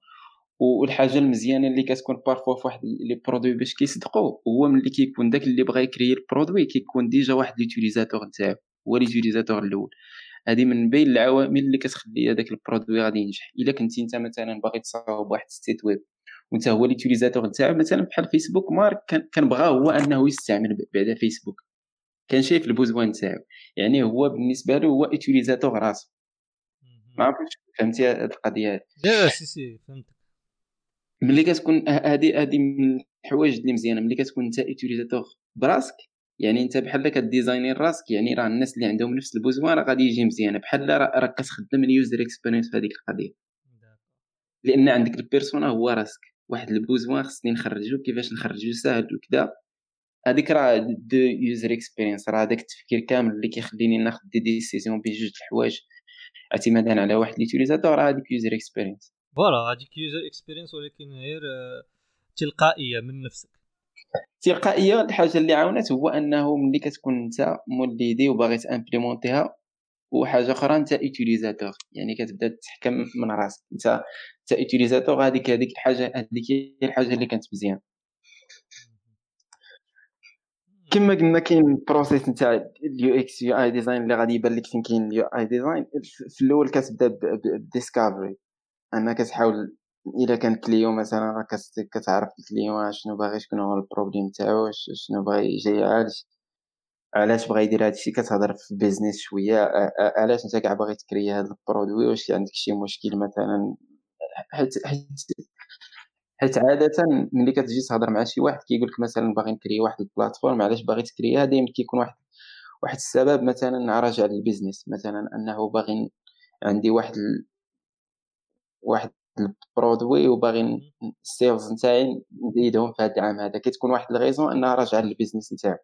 والحاجة المزيانة اللي كتكون parfois في واحد les produits باش كيصدقوا. هو ملي كيكون داك اللي بغا ي créer ال produit كيكون déjà واحد l'utilisateur نتاعو. هو l'utilisateur الأول. هذه من بين العوامل اللي كتخلي هذاك ال produit غادي ينجح. إلا كنتي انت مثلا باغي تصاوب واحد ال site web وانت هو l'utilisateur نتاعو مثلا بحال فيسبوك مارك كان بغا هو أنه يستعمل بعدا فيسبوك كان شايف ال besoin نتاعو. يعني هو بالنسبة له هو utilisateur راسو. ما عرفتش فهمتي هذه القضية لا si si فهمتك ملي كتكون هذه هذه من الحوايج اللي مزيانة. ملي كتكون انت utilisateur براسك يعني انت بحال ك designي راسك يعني راه الناس اللي عندهم نفس ال besoin راه غادي يجي مزيانة. بحال راك كتخدم ال user experience في هذيك القضية. لأن عندك ال persona هو راسك. واحد ال besoin خصني نخرجو كيفاش نخرجو ساهل وكذا هذيك راه the user experience راه هذاك التفكير كامل اللي كيخليني ناخذ des décisions بين جوج الحوايج. اعتمادا على واحد l'utilisateur راه هذيك user experience voilà هذيك user experience ولكن غير آه، تلقائية من نفسك. تلقائية. الحاجة اللي عاونت هو أنه ملي كتكون أنت موليدي وباغي تامبليمونتيها وحاجة أخرى أنت utilisateur يعني كتبدا تحكم من راسك. أنت أنت utilisateur هذيك هذيك الحاجة هذيك هي الحاجة اللي كانت مزيان. كما قلنا كاين ال process نتاع ال UX UI design اللي غادي يبان لك فين كاين ال UI design في الأول كتبدا ب discovery انك تحاول إلا كان client مثلا كتعرف ال client شنو باغي شكون هو ال problème تاعو شنو باغي جاي يعالج علاش بغا يدير هادشي؟ كتهضر في business شوية علاش أنت كاع باغي تكري هاد ال produit واش عندك شي مشكل مثلا؟ حيت حيت حيت عادة ملي كتجي تهضر مع شي واحد كيقول لك مثلا باغي نكري واحد ال plateforme علاش باغي تكريها دايما كيكون واحد واحد السبب مثلا راجع لل business مثلا أنه باغي عندي واحد. واحد ال produit وباغي ال sales نتاعي نزيدهم في هذا العام. هذا كتكون واحد ال raison أنها راجعة لل business نتاعو.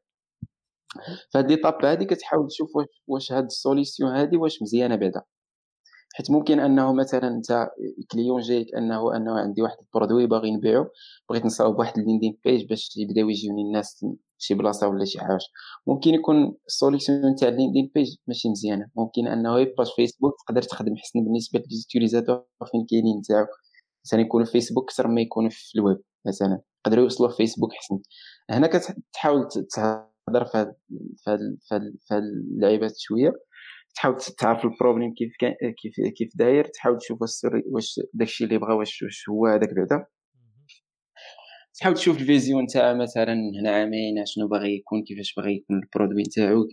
فهاد l'étape هادي كتحاول تشوف واش واش هاد ال solution هادي واش مزيانة بعدا. حيت ممكن أنه مثلا أنت client جايك انه أنه عندي واحد ال produit باغي نبيعو بغيت نصاوب واحد ال landing page باش يبداو يجيوني الناس شي بلاصة ولا شي حاجة. ممكن يكون ال solution تاع ال landing page ماشي مزيانة. ممكن أنه page Facebook تقدر تخدم حسن بالنسبة ل les utilisateurs فين كاينين نتاعو مثلا يكونوا في فيسبوك أكثر ما يكونوا في الويب مثلا. يقدروا يوصلوا في فيسبوك حسن. هنا كتحاول تهضر في هاد اللعيبات شوية. تحاول تعرف ال problème كيف كيف كيف داير تحاول تشوف واش داكشي اللي بغا واش هو هذاك بعدا. تحاول تشوف ال vision تاع مثلا هنا عامين شنو باغي يكون كيفاش باغي يكون ال produit نتاعو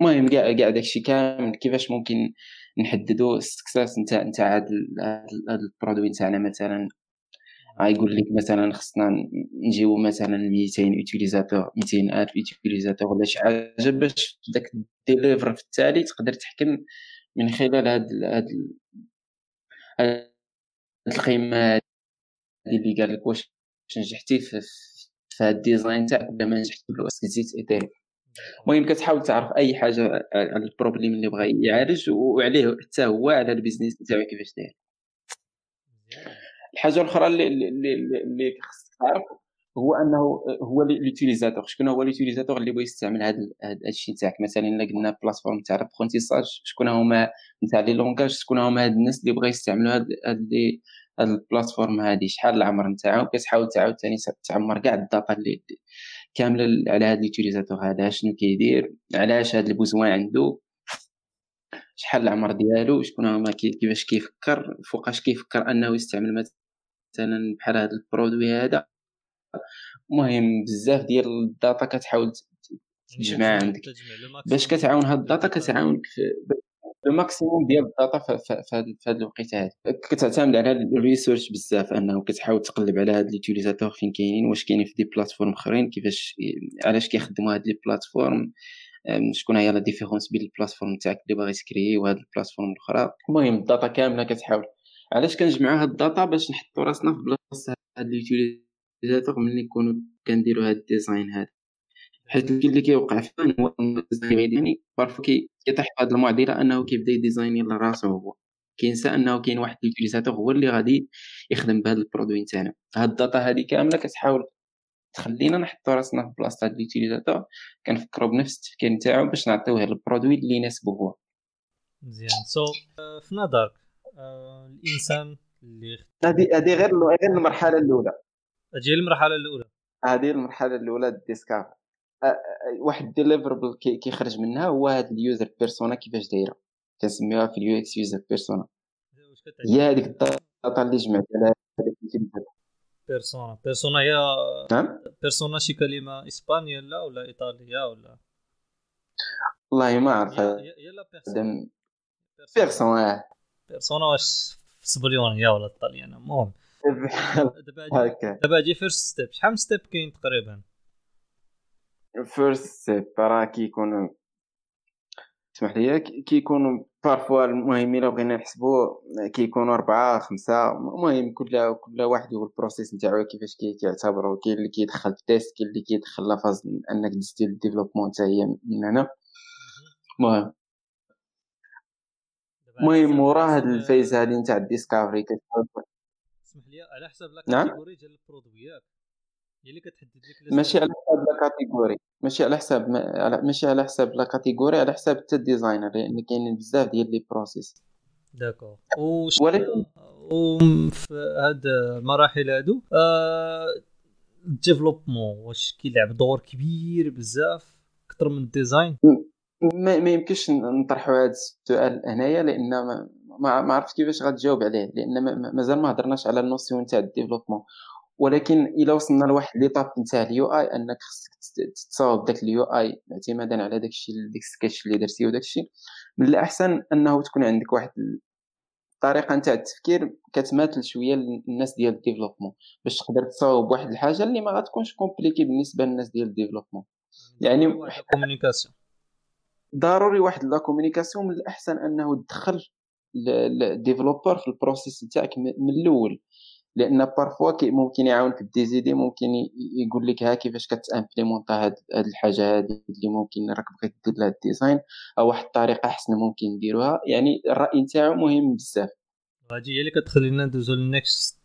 المهم كاع كاع داكشي كامل كيفاش ممكن نحددو ال succès نتاع نتاع هاد ال produit نتاعنا مثلا. غايقول لك مثلا خصنا نجيو مثلا 200 utilisateurs 200 ألف utilisateurs ولا شي حاجة باش داك ال deliver في التالي تقدر تحكم من خلال هاد هاد هاد القيمة اللي قال لك واش نجحتي في في هاد ال design تاعك ولا ما نجحتي ولا واش زيد itérer المهم كتحاول تعرف أي حاجة على ال problème اللي بغا يعالج وعليه حتى هو على ال business تاعو كيفاش داير. الحاجة الأخرى اللي اللي, اللي خصك تعرف هو أنه هو l'utilisateur شكون هو l'utilisateur اللي بغى يستعمل هذا الشيء تاعك مثلا إلا قلنا plateforme تاع ال apprentissage شكون هما نتاع les langages شكون هما هاد الناس اللي بغا يستعملوا هاد هاد هاد ال plateforme هادي؟ شحال العمر نتاعو؟ كتحاول تعاود ثاني تعمر كاع ال data اللي كاملة على هاد l'utilisateur هذا. شنو كيدير؟ علاش هاد ال besoin عنده شحال العمر ديالو؟ شكون هما كيفاش كيفكر؟ فوقاش كيفكر أنه يستعمل مثلا بحال هذا ال produit هذا؟ المهم بزاف ديال ال data كتحاول تجمع عندك. باش كتعاون هاد ال data كتعاونك في ال maximum ديال ال data في هذا الوقت هذا كتعتمد على ال research بزاف انه كتحاول تقلب على هاد les utilisateurs فين كاينين واش كاينين في des plateformes اخرين كيفاش علاش كيخدموا هاد les plateformes شكون هي la différence بين ال plateforme تاعك اللي باغي تكري وهاد ال plateforme الاخرى. المهم ال data كاملة كتحاول. علاش كنجمعوا هاد ال data باش نحطوا راسنا في بلاصة هاد ال utilisateur ملي نكونوا كنديروا هاد ال design هذا حيت اللي كيوقع فين هو يعني parfois كيطيح في هذه المعضلة إنه كيبدا يديزايني لراسو هو. كينسى إنه كاين واحد l'utilisateur هو اللي غادي يخدم بهذا ال produit نتاعنا. هاد ال data هذه كاملة كتحاول تخلينا نحطو راسنا في بلاصة هاد l'utilisateur كنفكرو بنفس التفكير نتاعو باش نعطيوه ال produit اللي يناسبو هو. مزيان. so so, في نظرك uh, الإنسان اللي هذه هذه غير غير المرحلة الأولى. أجي المرحلة الأولى. هذه المرحلة الأولى ال discovery. واحد ال deliverable كيخرج منها هو هاد ال user persona كيفاش دايرة. كنسميوها في ال UX user persona هي هذيك ال data اللي جمعت على persona persona هي نعم؟ persona شي كلمة إسبانية لا ولا إيطالية ولا؟ والله ما عرف هي la persona persona persona واش في سبنيولية ولا italien المهم هكا دابا أجي first step شحال من step كاين تقريبا؟ first step راه كيكون اسمح لي كيكونوا parfois المهم إلا بغينا نحسبوا كيكونوا أربعة خمسة المهم كل كل واحد هو ال process نتاعو كيفاش كيعتبروا كاين اللي كيدخل في test كاين اللي كيدخل la phase أنك دزتي ال développement حتى هي من هنا. المهم. المهم ورا هاد ال phase هادي نتاع ال discovery اسمح لي على حسب لا نعم؟ catégorie ديال البرودويات هي اللي كتحدد لك ماشي على حساب la catégorie ماشي على حساب ماشي على حساب la catégorie على حساب حتى ال designer لأن كاينين بزاف ديال les process D'accord. وش ولكن وفي هاد المراحل هادو آه ال développement واش كيلعب دور كبير بزاف أكثر من ال design ما, ما يمكنش نطرحوا هذا السؤال هنايا لأن ما ما, ما عرفت كيفاش غتجاوب عليه لأن مازال ما هضرناش على ال notion تاع ال développement. ولكن إلا وصلنا لواحد l'étape نتاع ال UI أنك خصك تصاوب داك ال UI اعتمادا على داك الشيء ديك السكتش اللي درتي وداك الشيء. من الأحسن أنه تكون عندك واحد الطريقة نتاع التفكير كتماثل شوية للناس ديال ال développement. باش تقدر تصاوب واحد الحاجة اللي ما غتكونش compliquée بالنسبة للناس ديال ال développement. يعني communication ضروري واحد la communication من الأحسن أنه تدخل ال developer في ال process نتاعك من الأول. لأن parfois ممكن يعاونك ب des idées ممكن يقول لك ها كيفاش كت implémenta هاد, هاد الحاجة هادي اللي ممكن راك بغيت دير لها ال design أو واحد الطريقة أحسن ممكن نديروها. يعني الرأي نتاعو مهم بزاف. هادي هي اللي كتخلينا ندوزو لل next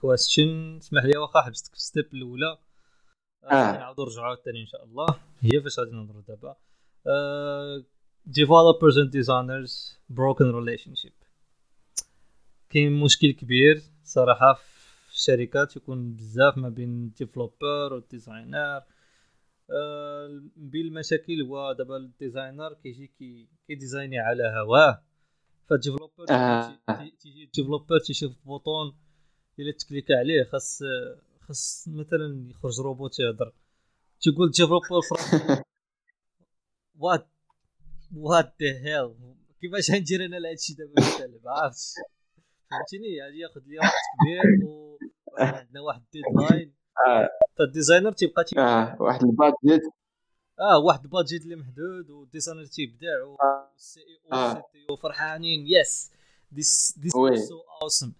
question اسمح لي واخا حبستك في ال step الأولى. آه نعاودو نرجعو الثاني إن شاء الله. هي فاش غادي نهضرو دابا. Developers and designers broken relationship. كاين مشكل كبير صراحة في الشركات يكون بزاف ما بين ال developer وال designer أه بين المشاكل هو دابا ال designer كيجي كي كي designي على هواه. فال developer آه. تيجي ال developer تيشوف bouton إلا t-cliqua عليه خاص خاص مثلا يخرج روبوت يهضر. تيقول ال developer what what the hell كيفاش غندير أنا لهادشي دابا مثلا ما عرفتش. فهمتيني؟ هادي ياخذ ليا وقت كبير وعندنا واحد الديدلاين فالديزاينر تيبقى تي آه واحد البادجيت. آه واحد البادجيت اللي محدود والديزاينر تيبدع والسي اي أو والسي تي أو فرحانين. يس ذيس ذيس سو اوسم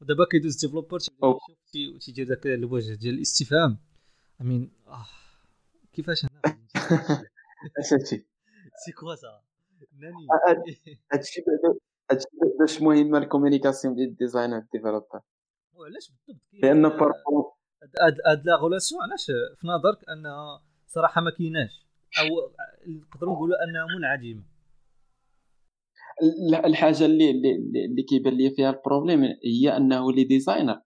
ودابا كيدوز ديفلوبر تيبدا يشوف تيدير داك الوجه ديال الاستفهام. امين آه كيفاش هنا هادشي <laughs> سي كوا سا ناني هادشي هادشي باش مهمه ال communication ديال ال designer ال developer وعلاش بالضبط لأن parfois هاد la relation علاش في نظرك انها صراحة ما كايناش. أو نقدروا نقولوا انها منعدمه الحاجة اللي اللي كيبان لي فيها ال problème هي أنه les designers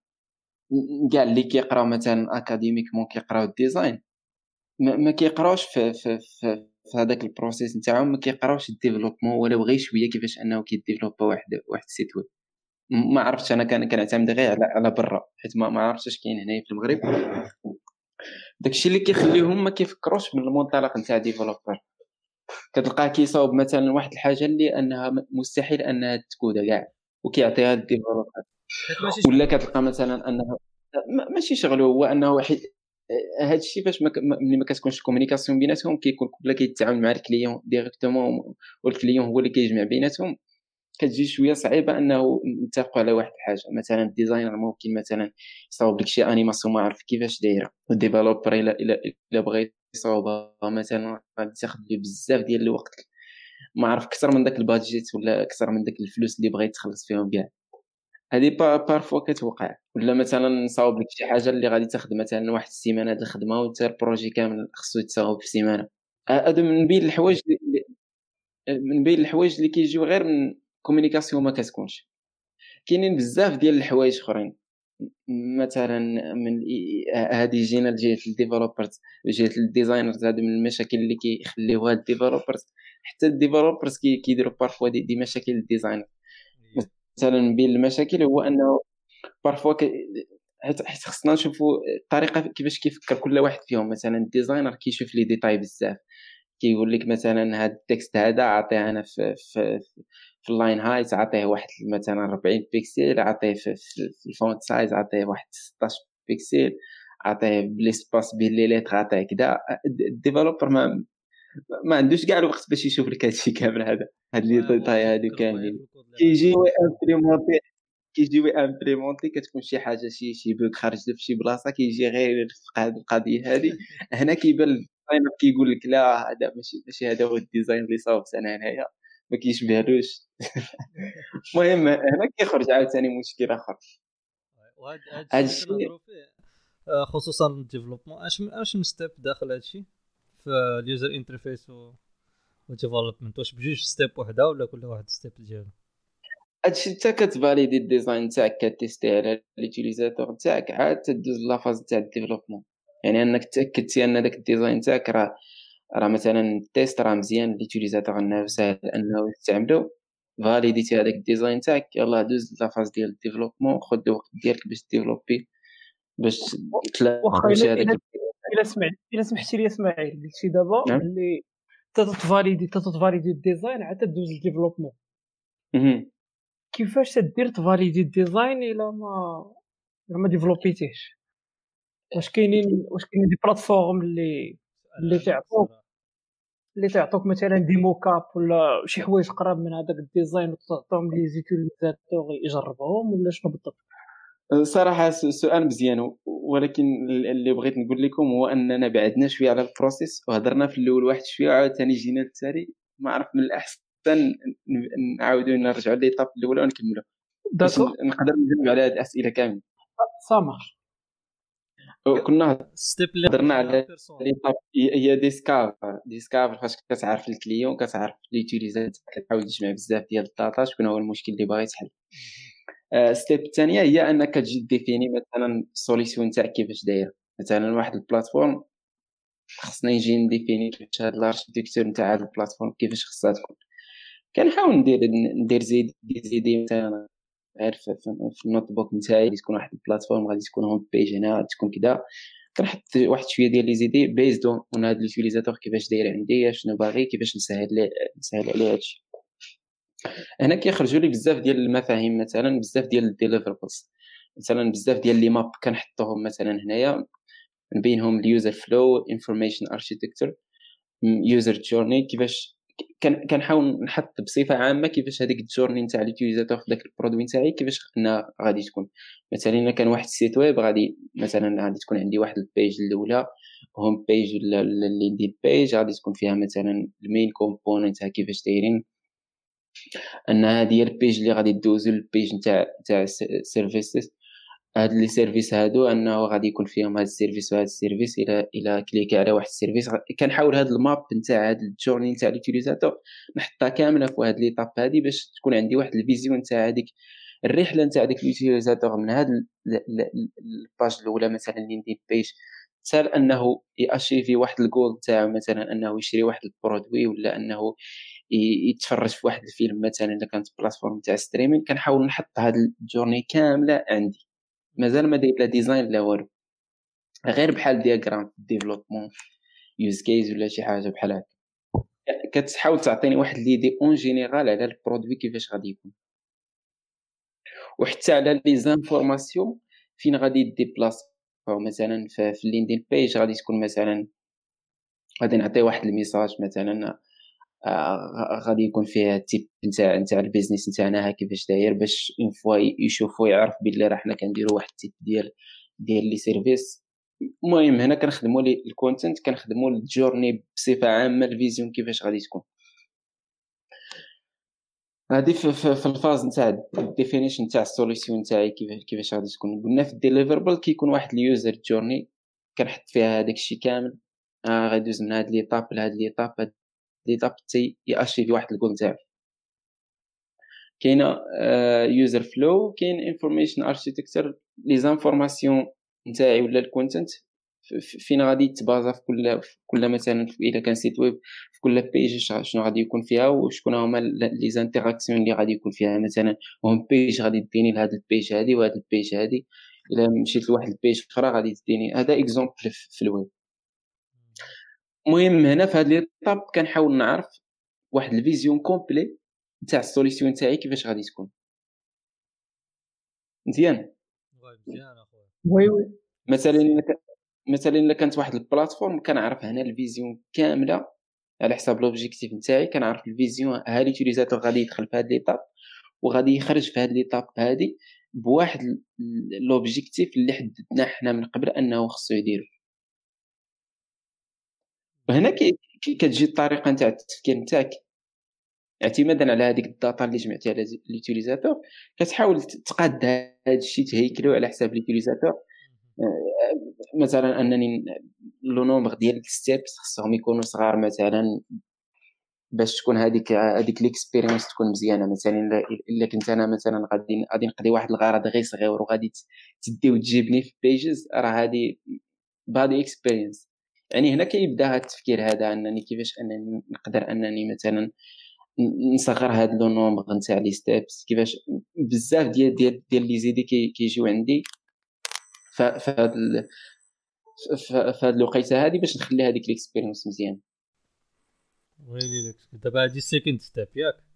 كاع اللي كيقراو مثلا académiquement كيقراو ال design ما كيقراوش في في في في هذاك ال process نتاعهم ما كيقراوش ال développement ولا بغى شوية كيفاش أنه كي développa واحد واحد ال site web. ما عرفتش أنا كان كنعتمد غير على على برا حيت ما, ما عرفتش اش كاين هنايا في المغرب. داكشي اللي كيخليهم ما كيفكروش من المنطلق نتاع developer كتلقاه كيصاوب مثلا واحد الحاجة اللي أنها مستحيل أنها ت coda كاع وكيعطيها ال developer ولا كتلقى مثلا أنها ماشي شغله هو أنه هذا الشيء فاش ملي ما كتكونش ال communication بيناتهم كيكون كل كيتعامل مع ال client directement وال client هو اللي كيجمع بيناتهم. كتجي شوية صعيبة أنه نتفقوا على واحد الحاجة. مثلا ال designer ممكن مثلا يصاوب لك شي animation ما عارف كيفاش دايرة. وال developer الا الا إلا بغى صعوبه مثلا غادي تاخذ لي بزاف ديال الوقت. ما عرف أكثر من داك ال budget ولا أكثر من داك الفلوس اللي بغيت تخلص فيهم كاع هذه parfois كتوقع. ولا مثلا نصاوب لك شي حاجة اللي غادي تاخذ مثلا واحد السيمانة د الخدمة وانت ال projet كامل خصو يتصاوب في سيمانة. هادو من بين الحوايج من بين الحوايج اللي كيجيو غير من communication ما كتكونش. كاينين بزاف ديال الحوايج أخرين. مثلا من هذه جينا لجهة ال developers جهة ال designers هادو من المشاكل اللي كيخليوها ال developers حتى ال developers كيديروا parfois des, des مشاكل ال design مثلا بين المشاكل هو أنه parfois حيت خصنا نشوفوا الطريقة كيفاش كيفكر كل واحد فيهم. مثلا ال designer كيشوف les détails بزاف. كيقول لك مثلا هذا التكست هذا عطيه أنا في في في اللاين هايت عطيه واحد مثلا 40 بيكسل عطيه في, في الفونت سايز عطيه واحد 16 بيكسل عطيه بلي سباس بين لي ليتر عطيه كذا الديفلوبر ما ما عندوش كاع الوقت باش يشوف لك هادشي كامل هذا. هاد لي ديتاي هادو كاملين. كيجي امبريمونتي كيجي امبريمونتي كتكون شي حاجة شي شي بوك خارج في شي بلاصة كيجي غير يرفق هاد القضية هادي. <laughs> هنا كيبان الديزاينر كيقول لك لا هذا ماشي ماشي هذا هو الديزاين اللي صاوبت أنا هنايا ما كيشبهلوش. <laughs> المهم هنا كيخرج عاوتاني مشكل آخر. هذا الشيء آه، خصوصا ال développement أش أش step داخل هادشي ال user interface و development واش بجوج step وحدة ولا كل واحد step ديالو؟ هادشي انت كت valider ال design تاعك كت tester على l'utilisateur تاعك عاد تدوز la phase تاع ال développement يعني أنك تأكدتي أن داك ال design تاعك راه راه مثلا ال test راه مزيان l'utilisateur انه ساهل أنه يستعملو. validéتي هذاك ال design تاعك يلاه دوز la phase ديال ال développement خذ الوقت ديالك باش développer باش تلاقي هذاك إلا سمعت إلا سمحتي لي إسماعيل قلتي دابا نعم. اللي تت valider تت valider ال design عاد تدوز ال développement كيفاش تدير ت valider ال design إلا ما إلا ما développéتيهش؟ واش كاينين واش كاينين des plateformes اللي اللي تعطوك اللي تعطوك مثلا des mockups ولا شي حوايج قراب من هذاك ال design وتعطيهم les utilisateurs يجربوهم ولا شنو بالضبط؟ صراحة سؤال مزيان ولكن اللي بغيت نقول لكم هو أننا بعدنا شوية على ال process وهضرنا في الأول واحد شوية وعاوتاني جينا للتالي. ما عرف من الأحسن نعاودوا نرجعوا l'étape الاولى ونكملوا نقدر نجاوب على هذه الأسئلة كامله سامر كنا هضرنا على هي discover discover فاش كتعرف ال client كتعرف l'utilisateur كتحاول تجمع بزاف ديال ال data شكون هو المشكل اللي باغي تحل step الثانية هي أنك تجي définir مثلا ال solution تاعك كيفاش داير. مثلا واحد ال plateforme خصنا نجي ن définir كيفاش هاد ال architecture نتاع هاد ال plateforme كيفاش خصها تكون. كنحاول ندير ندير des idées مثلا غير في ال notebook نتاعي تكون واحد ال plateforme غادي تكون home page هنا تكون كذا كنحط واحد شوية ديال les idées based on هاد كيفاش داير عندي شنو باغي كيفاش نسهل نسهل عليه هادشي. هنا كيخرجوا لي بزاف ديال المفاهيم مثلا بزاف ديال ال deliverables مثلا بزاف ديال les maps كنحطوهم مثلا هنايا. من بينهم ال user flow information architecture user journey كيفاش كنحاول نحط بصفة عامة كيفاش هذيك ال journey نتاع l'utilisateur في داك ال produit نتاعي كيفاش انها غادي تكون. مثلا إلا كان واحد ال site web غادي مثلا غادي تكون عندي واحد ال page الأولى home page ولا ال landing page غادي تكون فيها مثلا ال main component كيفاش دايرين. أن هذه هي ال page اللي غادي دوزو ال page نتاع نتاع ال services هاد les services هادو أنه غادي يكون فيهم هاد ال service وهاد ال service. إلى إلى cliqué على واحد ال service كنحاول هاد ال map نتاع هاد ال journey نتاع l'utilisateur نحطها كاملة في هاد l'étape هادي باش تكون عندي واحد ال vision نتاع هاديك الرحلة نتاع ديك l'utilisateur من هاد ال page الأولى مثلا ال landing page حتى أنه ي achever واحد الجول نتاعو مثلا أنه يشري واحد ال produit ولا أنه يتفرج في واحد الفيلم مثلا اذا كانت plateforme تاع streaming كنحاول نحط هاد ال journey كاملة عندي. مازال ما داير لا design لا والو. غير بحال diagramme développement use case ولا شي حاجة بحال هكا. كتحاول تعطيني واحد l'idée en général على ال produit كيفاش غادي يكون. وحتى على les informations فين غادي déplacent مثلا في ال landing page غادي تكون مثلا غادي نعطي واحد ال message مثلا غادي يكون فيها type نتاع نتاع ال business نتاعنا كيفاش داير باش une fois يشوفوا يعرف بلي راه حنا كنديروا واحد ال type ديال ديال les services. المهم هنا كنخدموا لي ال content كنخدموا ال journey بصفة عامة ال vision كيفاش غادي تكون. هادي في, في, في ال phase نتاع ال definition نتاع ال solution تاعي كيفاش كيفاش غادي تكون. قلنا في ال deliverable كيكون واحد ال user journey كنحط فيها هذاك الشيء كامل. آه غيدوز من هاد l'étape لهاد l'étape هاد l'étape حتى ي achever واحد الجول تاعو كاينة user flow كاين information architecture les informations نتاعي ولا ال content فين غادي تبازا في كل في كل مثلا إذا كان site web في كل page شنو غادي يكون فيها وشكون هما les interactions اللي غادي يكون فيها. مثلا home page غادي تديني لهاد ال page هادي وهاد ال page هادي. إلا مشيت لواحد ال page أخرى غادي تديني. هذا exemple في الويب المهم هنا في هاد l'étape كنحاول نعرف واحد ال vision complète نتاع ال solution تاعي كيفاش غادي تكون. مزيان؟ مزيان أخويا. Oui oui. مثلا مثلا إلا كانت واحد ال plateforme كنعرف هنا ال vision كاملة على حساب l'objectif نتاعي كنعرف ال vision ها l'utilisateur غادي يدخل في هاد l'étape وغادي يخرج في هاد l'étape هادي بواحد l'objectif اللي حددناه حنا من قبل أنه خصو يدير وهنا كتجي الطريقة نتاع التفكير نتاعك. اعتمادا على هذيك ال data اللي جمعتيها على l'utilisateur كتحاول تقاد هذا الشيء تهيكلو على حساب l'utilisateur آه، مثلا أنني le nombre ديال ال steps خصهم يكونوا صغار مثلا باش تكون هذيك هذيك l'expérience تكون مزيانة. مثلا إلا كنت أنا مثلا غادي غادي نقضي واحد الغرض غير صغير وغادي تدي وتجيبني في pages راه هذه bad experience يعني هنا كيبدا هذا التفكير هذا أنني كيفاش أنني نقدر أنني مثلا نصغر هاد le nombre نتاع les steps كيفاش بزاف ديال ديال ديال les idées كيجيو عندي. ف فهاد فهاد الوقيته هادي باش نخلي هذيك l'expérience مزيان. ويلي لك. دابا هادي second step ياك؟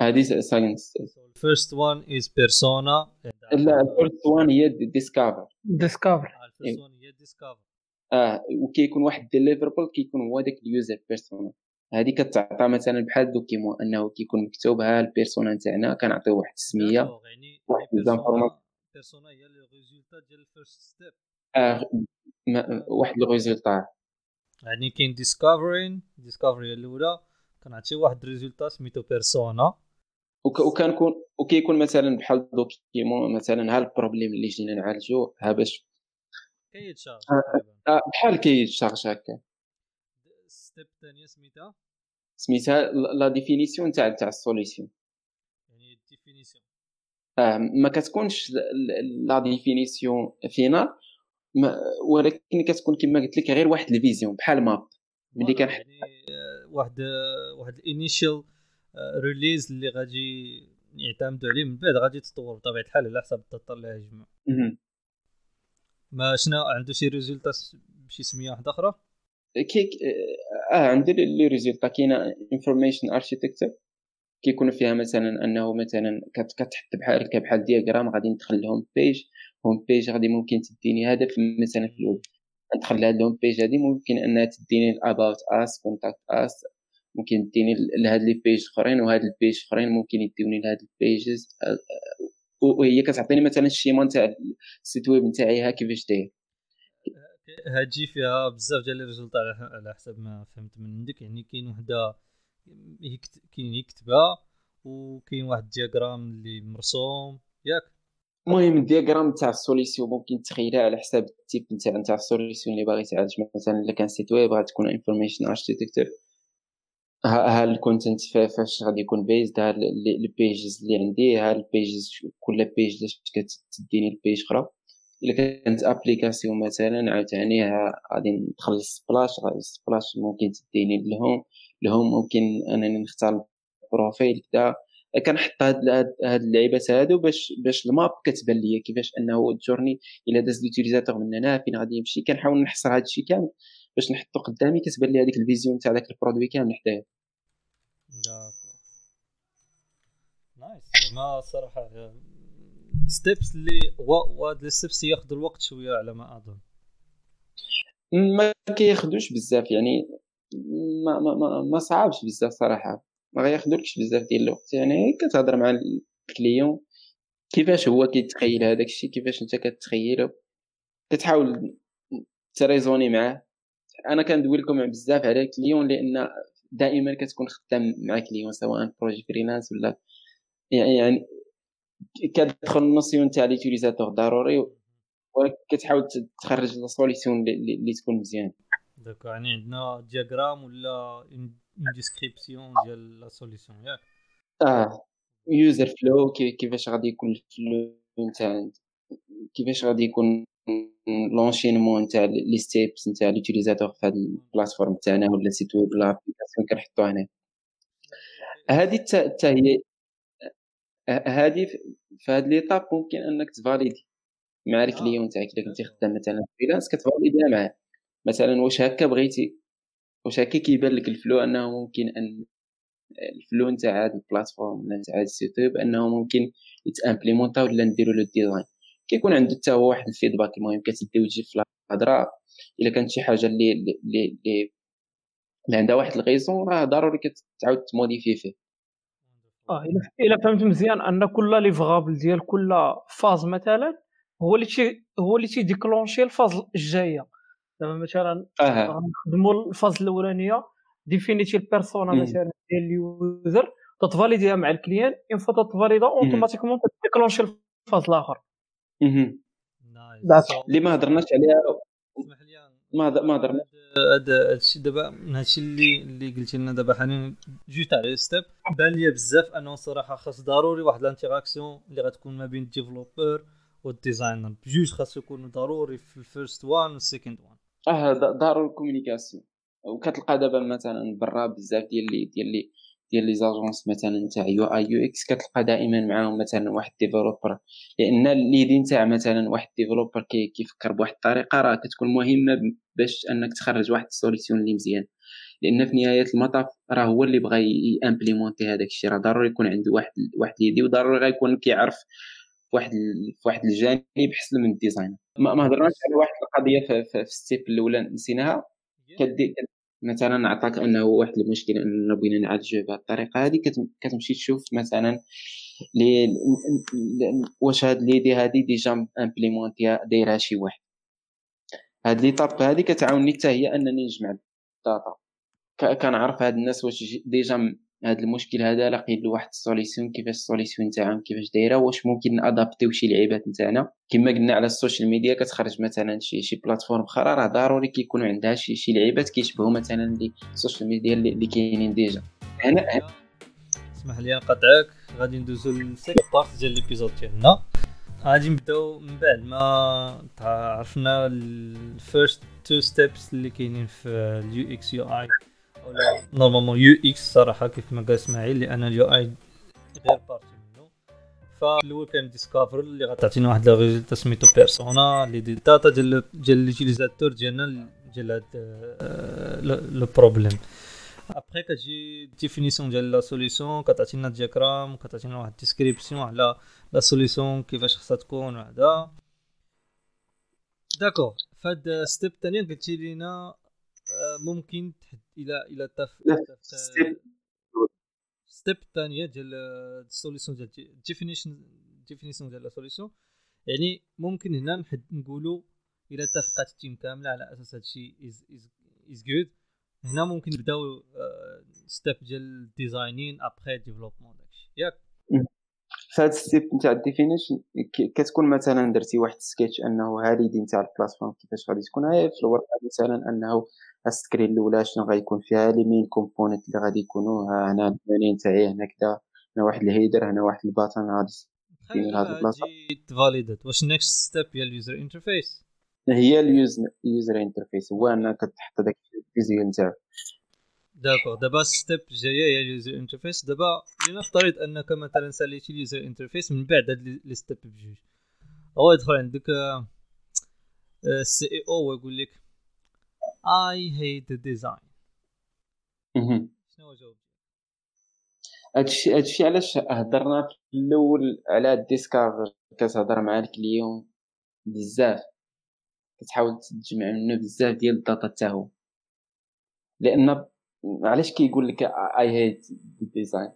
هادي second step ال first one is persona لا ال first one هي discover discover ال first one هي discover آه وكيكون واحد deliverable كيكون هو داك ال user persona هذه كتعطى مثلا بحال document أنه كيكون مكتوب ها ال persona نتاعنا كنعطيو واحد السمية. يعني واحد ال information persona هي le résultat ديال ال first step آه واحد le résultat يعني كاين discovering discovery الأولى. كنعطيو واحد ال résultat سميتو persona وكنكون وكيكون مثلا بحال document مثلا ها ال problème اللي جينا نعالجو ها باش آه, آه بحال كيتشارج هكا. step الثانية سميتها؟ سميتها la définition تاع تاع ال solution. يعني ال définition آه ما كتكونش la définition finale ولكن كتكون كما قلت لك غير واحد ال vision بحال map ملي كنحط يعني واحد واحد ال initial release اللي غادي يعتمدوا عليه من بعد غادي تطور بطبيعة الحال على حسب ال data اللي غيجمع ما شنو عنده شي résultat بشي سمية واحدة أخرى؟ كيك آه عندي les résultats كاينة information architecture كيكون فيها مثلا أنه مثلا كتحط بحال هكا بحال diagramme غادي ندخل لهم page home page غادي ممكن تديني هدف مثلا في الويب. ندخل لهاد ال home page هادي ممكن أنها تديني ال about us contact us ممكن تديني لهاد les pages أخرين وهاد ال page أخرين ممكن يديوني لهاد ال pages وهي كتعطيني مثلا ال schéma نتاع ال site web نتاعي ها كيفاش داير. هتجي فيها بزاف ديال ال result على حسب ما فهمت من عندك. يعني كاين وحدة كاين يكتبها وكاين واحد ال diagramme اللي مرسوم. ياك؟ المهم ال diagramme تاع ال solution ممكن تخيلها على حساب ال type نتاع نتاع ال solution اللي باغي تعالج. مثلا إلا كان site web غتكون information architecture ها ال content فاش غادي يكون based ها ال pages اللي عندي ها ال pages كل page كتديني ال page أخرى. إلا كانت application مثلا عاوتاني غادي ندخل لل splash ال splash ممكن تديني لهم. لهم ممكن أنني نختار ال profil كذا كنحط هاد هاد اللعيبات هادو باش باش ال map كتبان ليا كيفاش أنه ال journey إلا داز l'utilisateur من هنا فين غادي يمشي. كنحاول نحصر هاد الشيء كامل. باش نحطو قدامي كتبان لي هذيك ال vision تاع داك ال produit كامل حدايا. nice. ما الصراحه steps اللي وهاد ال steps ياخذوا الوقت شوية على ما أظن. ما كياخذوش بزاف يعني ما ما ما, ما صعبش بزاف صراحة. ما غياخذولكش بزاف ديال الوقت. يعني كتهضر مع ال client كيفاش هو كيتخيل هذاك الشيء؟ كيفاش أنت كتخيله؟ كتحاول تريزوني معاه. أنا كندوي لكم بزاف على client لأن دائما كتكون خدام مع client سواء projet freelance ولا يعني كتدخل ال notion تاع l'utilisateur ضروري وكتحاول تخرج la solution اللي تكون مزيان. d'accord يعني عندنا diagramme ولا une description ديال la solution ياك؟ آه. user flow كيفاش غادي يكون ال flow نتاع كيفاش غادي يكون l'enchaînement نتاع les steps نتاع l'utilisateur في هاد ال plateforme تاعنا ولا site web ولا application كنحطوها هنا. هادي حتى هي هادي في هاد l'étape ممكن أنك تفاليدي مع ال client تاعك إلا كنتي خدام مثلا freelance كتفاليديها معاه. مثلا واش هكا بغيتي؟ واش هكا كيبان لك ال flow أنه ممكن ان ال flow نتاع هاد ال plateforme ولا نتاع هاد ال site web أنه ممكن يتامبليمونتا ولا نديرو له ال design كيكون عنده حتى هو واحد ال feedback المهم كتدي وتجي في الهضرة. إلا كانت شي حاجة اللي اللي اللي, اللي عندها واحد ال raison راه ضروري كتعاود تموديفي فيه. آه الا فهمت مزيان أن كل livrable ديال كل phase مثلا هو اللي تي هو اللي تيديكلونشي ال phase الجاية. دابا مثلا نخدموا ال phase الأولانية ديفينيتي ال persona مثلا ديال ال user تتفاليديها مع ال client une fois تتفاليدا automatiquement تديكلونشي ال phase الآخر. اللي ما هضرناش عليها اسمح لي ما ما هضرنا هذا الشيء دابا من هادشي اللي اللي قلتي لنا دابا حاليا جوج تاع step بان لي بزاف أنه صراحة خاص ضروري واحد ال interaction اللي غتكون ما بين ال developer وال designer بجوج خاص يكونوا ضروري في ال first one وال second one. آه ضروري ال communication. وكتلقى دابا مثلا برا بزاف ديال اللي ديال اللي ديال les agences مثلا تاع UI UX كتلقى دائما معاهم مثلا واحد developer لأن les idées تاع مثلا واحد developer كي كيفكر بواحد الطريقة راه كتكون مهمة باش أنك تخرج واحد ال solution اللي مزيان. لأن في نهاية المطاف راه هو اللي بغى يامبليمونتي هذاك الشيء. راه ضروري يكون عنده واحد واحد l'idée وضروري غيكون كيعرف فواحد واحد الجانب حسن من ال design. ما هضرناش على واحد القضية في, في, في ال step الأولى نسيناها. كدي مثلا نعطاك أنه واحد المشكلة اننا بغينا نعالجوه بهذه الطريقة هذه كتمشي تشوف مثلا لي واش هاد l'idée هادي déjà implémentée دايرها شي واحد. هاد l'étape هادي كتعاوني حتى هي أنني نجمع ال data. كنعرف هاد الناس واش déjà هذا المشكل هذا لقيت له واحد ال solution كيفاش ال solution تاعهم كيفاش دايرة واش ممكن نأدابتيو شي لعيبات نتاعنا. كما قلنا على ال social media كتخرج مثلا شي شي plateforme أخرى راه ضروري كيكونوا عندها شي شي لعيبات كيشبهوا مثلا اللي ال social media اللي كاينين déjà. هنا اسمح لي نقطعك. غادي ندوزو لل second part ديال l'épisode ديالنا. غادي نبداو من بعد. ما عرفنا ال first two steps اللي كاينين في ال UX UI normalement UX صراحة كيف ما قال إسماعيل لأن ال UI غير partie منه. فالاول كان discover اللي غتعطينا واحد result سميتو persona اللي دي داتا ديال ديال l'utilisateur ديالنا ديال هاد le problème après كتجي définition ديال la solution كتعطينا diagramme كتعطينا واحد description على لا سوليسيون كيفاش خصها تكون وهذا داكور فهاد ستيب الثانية قلتي لينا ممكن إلى إلى تف ستيب الثانية ديال السوليسيون ديال ديفينيشن ديفينيسيون ديال السوليسيون يعني ممكن هنا نحد نقولوا إلى اتفقت التيم كاملة على أساس هادشي از از از جود هنا ممكن نبداو ستيب ديال الديزاينين ابخي ديفلوبمون داكشي ياك؟ في هذا ال step نتاع ال definition كتكون مثلا درتي واحد السكيتش أنه هذه نتاع ال platform كيفاش غادي تكون. هي في الورقة مثلا أنه ال screen الأولى شنو غيكون فيها؟ les main components اللي غادي يكونوا هنا البنين تاعي هنا كذا هنا واحد ال header هنا واحد ال button غادي في هذه البلاصة. ت validات واش next step هي ال user interface هي ال user interface هو انك كتحط داك ال visuel نتاعك d'accord دابا step جاية هي ال user interface دابا لنفترض أنك مثلا ساليتي ال user interface من بعد هاد les steps بجوج. هو يدخل عندك ال CEO ويقول لك I hate the design. شنو جاوبتي هادشي هادشي علاش هضرنا في الأول على ال discover كتهضر مع ال client بزاف. كتحاول تجمع منه بزاف ديال ال data حتى هو. لأن علاش كيقول لك I hate design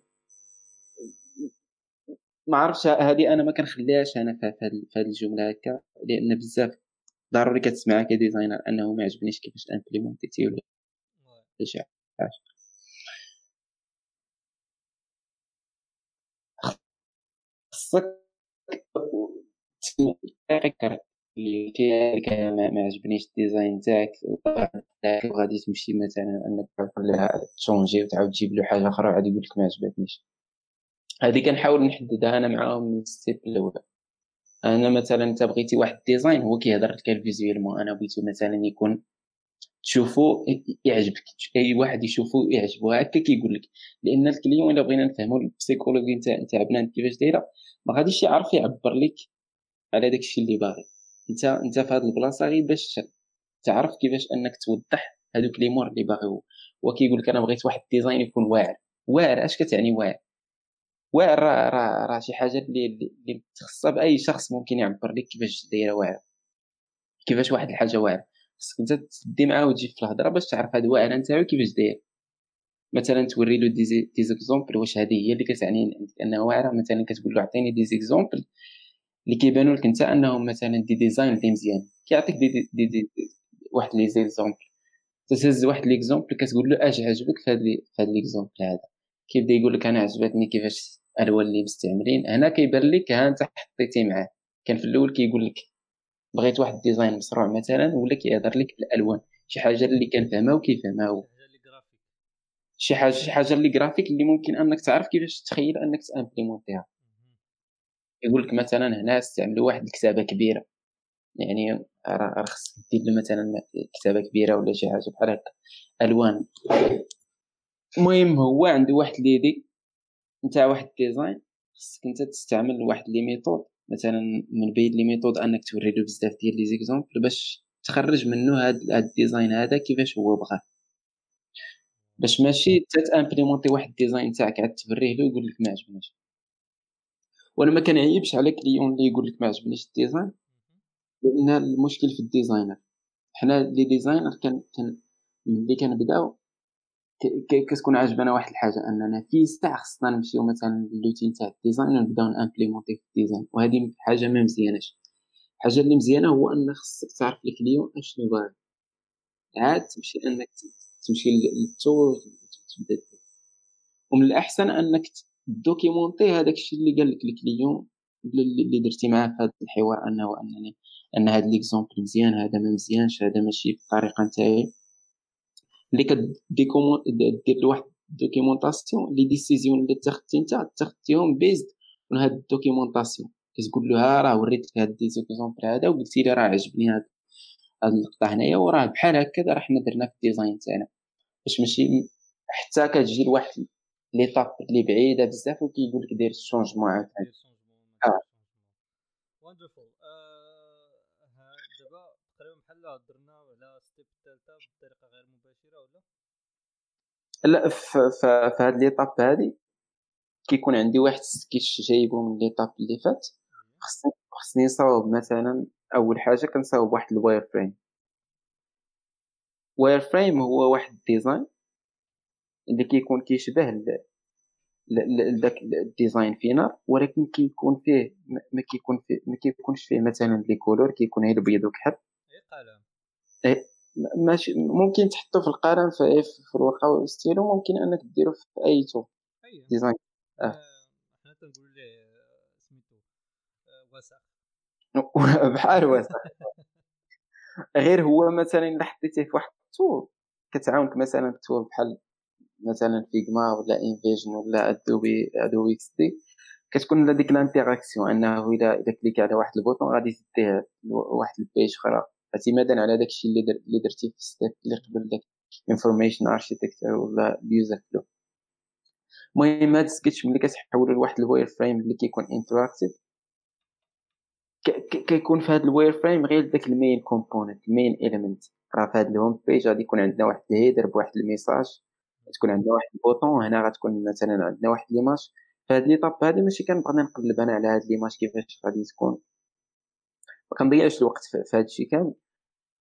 ما عرفتش هذه أنا ما كنخليهاش أنا في هذه الجملة هكا لأن بزاف ضروري كتسمع ك designer أنه ما عجبنيش كيفاش implémentيتي ولا شي حاجة. خصك اللي فيها ما عجبنيش ال design تاعك وغادي تمشي مثلا أنك تخليها ت changer وتعاود تجيب له حاجة أخرى وعاد يقول لك ما عجبتنيش. هذه كنحاول نحددها أنا معاهم من ال step الاولى أنا مثلا أنت بغيتي واحد الديزاين هو كيهضر لك ال visuellement أنا بغيتو مثلا يكون تشوفو يعجبك أي واحد يشوفو يعجبو. هكا كيقول لك لأن ال client إلا بغينا نفهمو ال psychologie نتاع نتاع بنادم كيفاش دايرة ما غاديش يعرف يعبر لك على داكشي اللي باغي. أنت أنت في هذه البلاصة غير باش تعرف كيفاش أنك توضح هذوك les mots اللي باغي هو هو كيقول لك أنا بغيت واحد ال design يكون واعر. واعر أش كتعني واعر؟ واعر راه راه شي حاجة اللي اللي تخصها بأي شخص ممكن يعبر لك كيفاش دايرة واعر. كيفاش واحد الحاجة واعره خصك أنت تدي معاه وتجي في الهضرة باش تعرف هاد واعر نتاعو كيفاش داير. مثلا توري له des exemples واش هذه هي اللي كتعني أنها واعرة. مثلا كتقول له عطيني des exemples اللي كيبانوا لك أنت أنهم مثلا des designs اللي مزيان. كيعطيك دي, دي, دي, دي, دي واحد les exemples تهز واحد l'exemple كتقول له اش عجبك في هاد في l'exemple هذا. كيبدا يقول لك أنا عجبتني كيفاش الالوان اللي مستعملين. هنا كيبان لك ها أنت حطيتي معاه. كان في الأول كيقول لك بغيت واحد ال design مصروع مثلا ولا كيهضر لك بالألوان. شي حاجة اللي كنفهمها وكيفهمها هو. شي حاجة شي حاجة اللي جرافيك اللي ممكن أنك تعرف كيفاش تخيل أنك ت implémentيها يقول لك مثلا هنا استعملوا واحد الكتابة كبيرة. يعني راه خصك دير مثلا كتابة كبيرة ولا شي حاجة بحال هكا. ألوان. المهم هو عنده واحد l'idée نتاع واحد ال design خصك انت تستعمل واحد les méthodes. مثلا من بين les méthodes انك توري له بزاف ديال les exemples باش تخرج منه هاد, ال design هذا كيفاش هو بغاه باش ماشي ت implémenter واحد ال design تاعك عاد توريه له يقول لك ما عجبنيش. وأنا ما كنعيبش على client اللي يقول لك ما عجبنيش ال design لأن المشكل في ال designer. حنا les designers كان كان ملي كنبداو كتكون عجبنا واحد الحاجة أننا في ساعة خصنا نمشيو مثلا لل outil تاع ال design ونبدأو ن implémenter في ال design. وهذه حاجة ما مزياناش. الحاجة اللي مزيانة هو أن خصك تعرف ال client اشنو باغي عاد تمشي أنك تمشي لل tool تبدأ ومن الأحسن أنك documenter هذاك الشيء اللي قال لك ال client اللي درتي معاه في هذا الحوار انه انني أن هذا l'exemple مزيان هذا ما مزيانش هذا ماشي بالطريقة نتاعي. اللي كدير لواحد documentation les décisions اللي تاخدتي انت تاخدتيهم based من هاد ال documentation كتقول له ها راه وريتك هاد des exemples هذا وقلتي لي راه عجبني هاد هاد اللقطه هنايا وراه بحال هكا راه حنا درنا في ال design تاعنا. باش ماشي حتى كتجي لواحد l'étape اللي بعيدة بزاف وكيقول لك دير ال changement عاوتاني آه. Wonderful دابا تقريبا بحال هضرنا على step الثالثه بطريقة غير مباشرة ولا؟ لا في هاد l'étape هادي كيكون عندي واحد السكيتش جايبو من l'étape اللي فات. خصني خصني نصاوب مثلا أول حاجة كنصاوب واحد ال wireframe. wireframe هو واحد ال design اللي كيكون كيشبه داك ال design فينا ولكن كيكون فيه ما كيكون فيه ما كيكونش فيه مثلا les couleurs كيكون غير الابيض وكحل. اي قلم. ماشي. ممكن تحطو في القلم في, في الورقة والستيلو ممكن أنك ديرو في أي tool design آه, حنا ليه سميتو وسخ بحال <laughs> وسخ غير هو مثلا إلا حطيتيه في واحد ال tool كتعاونك مثلا ال tool بحال مثلا Figma ولا InVision ولا Adobe Adobe XD كتكون هذيك l'interaction أنه اذا اذا cliqua على واحد ال bouton غادي تديه لواحد ال page أخرى. اعتمادا على داك الشيء اللي در اللي درتي في ال step اللي قبل داك؟ information architecture ولا ال user flow المهم هاد السكتش ملي كتحولو لواحد ال wireframe اللي كيكون interactif كيكون في هاد ال wireframe غير داك ال main component ال main element راه في هاد ال home page غادي يكون عندنا واحد ال header بواحد ال message تكون عندنا واحد ال bouton هنا غتكون مثلا عندنا واحد l'image فهاد l'étape هادي ماشي كنبغي نقلب أنا على هاد l'image كيفاش غادي تكون. ما كنضيعش الوقت في هاد الشيء. كامل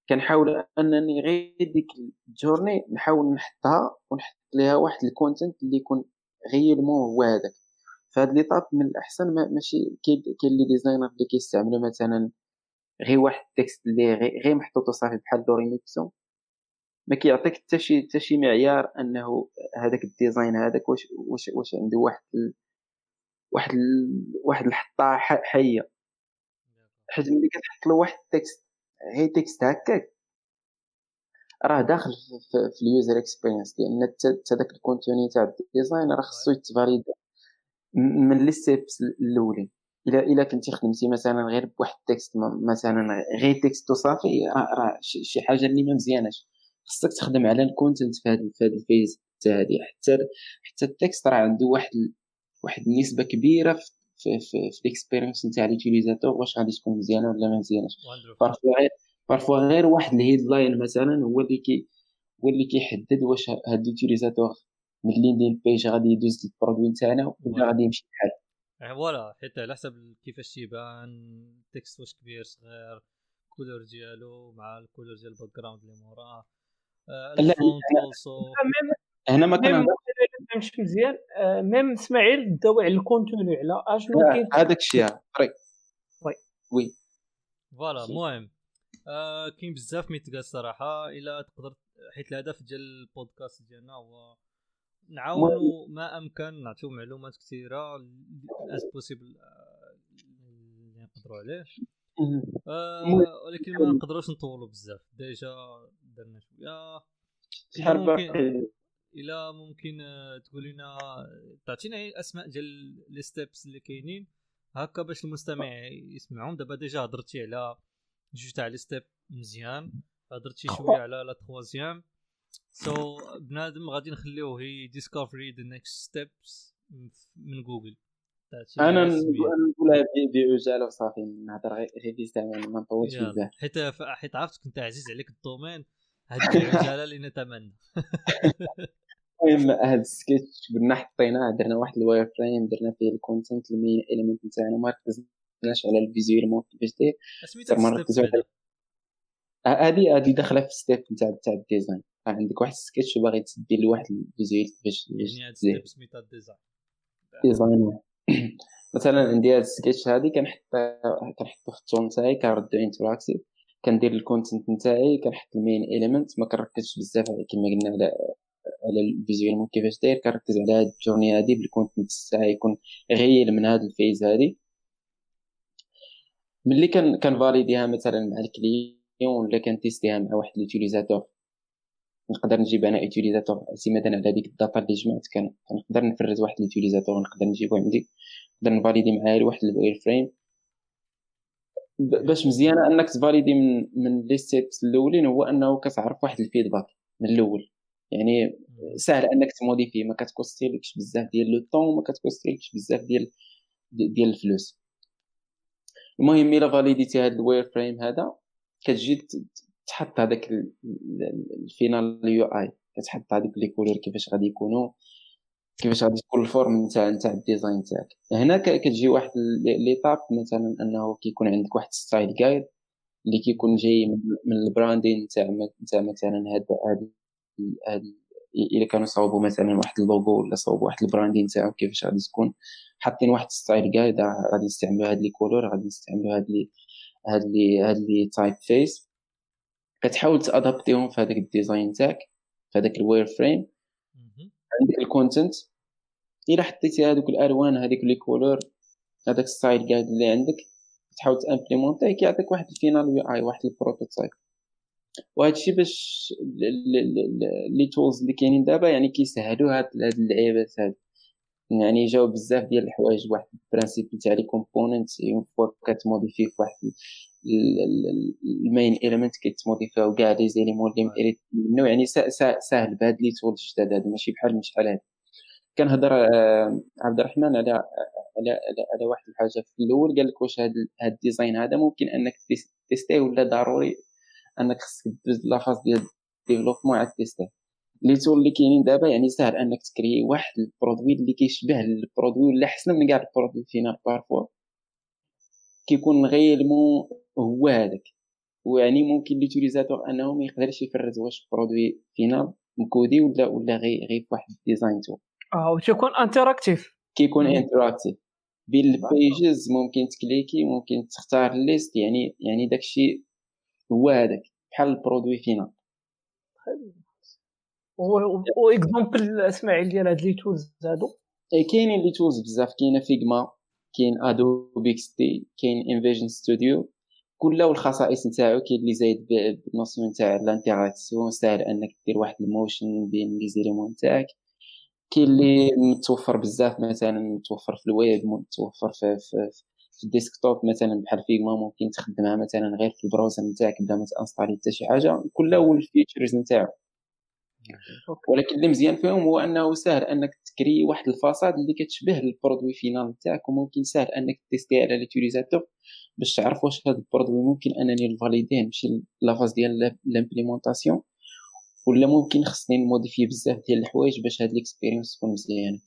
كنحاول أنني غير ديك ال journey نحاول نحطها ونحط ليها واحد ال content اللي يكون غير mon هو هذاك. فهاد l'étape من الأحسن ماشي كاين les designers اللي كيستعملوا مثلا غير واحد ال texte اللي غير محطوط صافي بحال lorem ipsum ما كيعطيك حتى شي حتى شي معيار أنه هذاك ال design هذاك واش واش واش عنده واحد ال... واحد ال... واحد الحطة حية. حيت ملي كتحط له واحد ال texte غير texte هكاك. راه داخل في, في ال user experience لأن حتى داك ال contenu تاع ال design راه خصو يت valide من les steps الأولين. إلا إلا كنتي خدمتي مثلا غير بواحد ال texte مثلا غير texte وصافي راه شي حاجة اللي ما مزياناش. خصك تخدم على ال content في هذا في هذا ال phase حتى هذه حتى حتى ال texte راه عنده واحد واحد النسبة كبيرة في في في, في ال experience نتاع ال utilisateur واش غادي تكون مزيانه ولا ما مزياناش parfois غير parfois غير واحد ال headline مثلا هو اللي كي هو اللي كيحدد واش هاد ال utilisateur ملي ندير ال page غادي يدوز ال produit نتاعنا ولا غادي يمشي بحال. voilà حيت على حسب كيفاش تيبان ال texte واش كبير صغير ال couleur ديالو مع ال couleur ديال ال back ground اللي موراه ال font also هنا ما كان مش مزيان آه، ميم إسماعيل داو على ال contenu على اشنو كاين هذاك الشيء vrai oui oui. Voilà المهم آه كاين بزاف ما يتقال الصراحة إلا تقدر حيت الهدف ديال البودكاست ديالنا هو نعاونوا ما أمكن نعطيو معلومات كثيرة as possible اللي نقدروا عليه. آه ولكن ما نقدروش نطولوا بزاف. déjà درنا شوية. شحال باقي؟ الا ممكن آه، تقول لنا تعطينا أسماء ديال les steps اللي كاينين هكا باش المستمع يسمعهم. دابا déjà هضرتي على جوج تاع les steps مزيان هضرتي شوية على la troisième so so, بنادم غادي نخليوه he discovery the next steps من جوجل أنا نقولها بعجاله وصافي نهضر غير بيستعمل ما نطولش بزاف. حيت حيت عرفت كنت عزيز عليك ال domaine هذه العجاله اللي نتمنى المهم هاد السكيتش قلنا حطيناه درنا واحد ال wireframe درنا فيه ال content ال main element نتاعنا ما ركزناش على ال visuel كيفاش داير ما ركزوا على هادي هادي داخلة في step نتاع تاع ال design. عندك واحد السكيتش وباغي تدير لواحد ال visuel كيفاش يعني هاد step سميتها ال design. design <coughs> مثلا عندي هاد السكيتش هادي كنحط كنحطو في ال tool تاعي كنردو interactif كندير ال content نتاعي كنحط ال main element ما كنركزش بزاف كما قلنا على على ال visuel كيفاش داير كنركز على هاد ال journey هادي بال content تاعي يكون غير من هاد ال phase هادي. ملي كان كن valider ها مثلا مع ال client ولا كن tester ها مع واحد l'utilisateur نقدر نجيب أنا utilisateur اعتمادا على ديك ال data اللي جمعت. كنقدر نفرز واحد l'utilisateur نقدر نجيبو عندي. نقدر ن valider معاه واحد ال wireframe باش مزيانة أنك ت valider من من les steps الأولين هو أنه كتعرف واحد ال feedback من الأول. يعني سهل أنك ت modifier ما كتكوستيلكش بزاف ديال le temps ما كتكوستيلكش بزاف ديال ديال الفلوس. المهم إلا valider تي هذا ال wireframe هذا كتجي تحط هذاك ال final UI. كتحط هذوك les couleurs كيفاش غادي يكونوا كيفاش غادي تكون ال forme نتاع نتاع ال design تاعك. هنا كتجي واحد l'étape مثلا أنه كيكون عندك واحد style guide اللي كيكون جاي من ال branding نتاع نتاع مثلا هاد هاد هاد إلا كانوا صاوبوا مثلا واحد اللوغو ولا صاوبوا واحد ال branding تاعو كيفاش غادي تكون. حاطين واحد style guide غادي يستعملوا هاد les couleurs غادي يستعملوا هاد les هاد les هاد les typefaces كتحاول ت adapter هم في هذاك ال design تاعك في هذاك ال wireframe. عندك ال content. إلا حطيتي هذوك الألوان هذيك les couleurs هذاك style guide اللي عندك تحاول t'implémenter كيعطيك واحد ال final UI واحد ال prototype. وهذا الشيء باش les tools اللي كاينين دابا يعني كيسهلوا هاد هاد اللعيبات هاد. يعني جاو بزاف ديال الحوايج واحد ال principe تاع les components، une fois كت modifier في واحد ال main element كيت modifier او كاع les éléments اللي منه يعني ساهل بهاد les tools جداد هادو ماشي بحال من شحال هادي كنهضر آه، عبد الرحمن على على على واحد الحاجة في الأول قال لك واش هذا ال design هذا ممكن أنك tester ه ولا ضروري أنك خصك دوز la phase ديال développement عاد tester ه les tools اللي كاينين دابا يعني ساهل أنك ت créer واحد ال produit اللي كيشبه ال produit ولا أحسن من كاع ال produit final parfois. كيكون réellement هو هذاك ويعني ممكن l'utilisateur انه ما يقدرش يفرز واش produit final م coder ولا ولا غير غير واحد ال design tool. آه وتكون interactive كيكون interactive بين ال pages ممكن ت cliquer ممكن تختار ال liste يعني يعني داكشي هو هذاك بحال ال produit final و exemple إسماعيل ديال هاد les tools هادو. كاينين les tools بزاف. كاينة Figma كاين Adobe XD كاين InVision Studio كل والخصائص نتاعو كاين اللي زايد بال notion نتاع ال interaction ساهل أنك دير واحد ال motion بين les éléments نتاعك. كاين اللي متوفر بزاف. مثلا متوفر في الويب متوفر في, في, في ال desktop مثلا بحال Figma ممكن تخدمها مثلا غير في ال browser نتاعك بلا ما ت installer حتى شي حاجة كل وال features نتاعو. ولكن اللي مزيان فيهم هو أنه سهل أنك ت créer واحد ال façade اللي كتشبه ال produit final نتاعك وممكن سهل أنك tester على l'utilisateur باش تعرف واش هذا ال produit ممكن أنني ن valider ه نمشي la phase ديال l'implémentation ولا ممكن خصني ن modifier بزاف ديال الحوايج باش هاد l'expérience تكون مزيانة.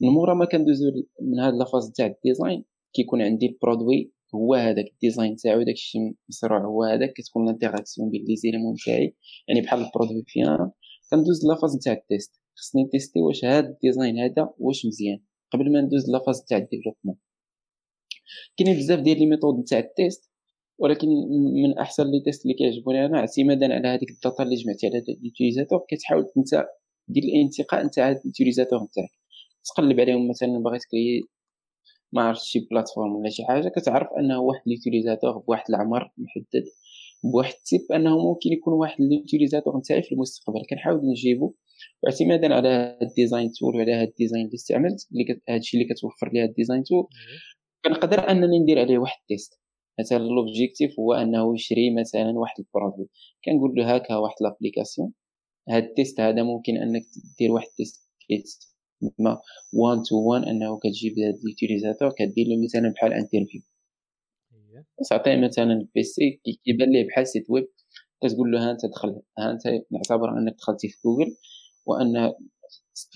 من مورا ما كندوزو من هاد la phase تاع ال design كيكون عندي ال produit هو هذاك ال design تاعو داكشي مشروع هو هذاك كتكون ال interaction بين les éléments تاعي يعني بحال ال produit final كندوز la phase نتاع ال test. خصني ن tester واش هاد ال design هذا واش مزيان قبل ما ندوز la phase تاع ال développement. كاينين بزاف ديال les méthodes نتاع ال test ولكن من أحسن les tests اللي كيعجبوني أنا اعتمادا على هذيك ال data اللي جمعتي على ال utilisateur كتحاول أنت دير الانتقاء نتاع ال utilisateur نتاعك. تقلب عليهم مثلا باغي ت créer ما عرفت شي plateforme ولا شي حاجة كتعرف أنه واحد l'utilisateur بواحد العمر محدد بواحد ال type أنه ممكن يكون واحد l'utilisateur نتاعي في المستقبل. كنحاول نجيبو واعتمادا على هاد ال design tool وعلى هاد ال design اللي استعملت اللي هادشي اللي كتوفر لي هاد ال design tool كنقدر أنني ندير عليه واحد ال test. مثلا l'objectif هو أنه يشري مثلا واحد ال produit. كنقول له هاكا واحد l'application هاد ال test هذا ممكن أنك دير واحد ال test ما 1 to 1 أنه كتجيب هاد ال utilisateur كدير له مثلا بحال interview تعطيه مثلا ال PC كيبان ليه بحال site web كتقول له ها أنت دخل ها أنت نعتبر أنك دخلتي في جوجل وأن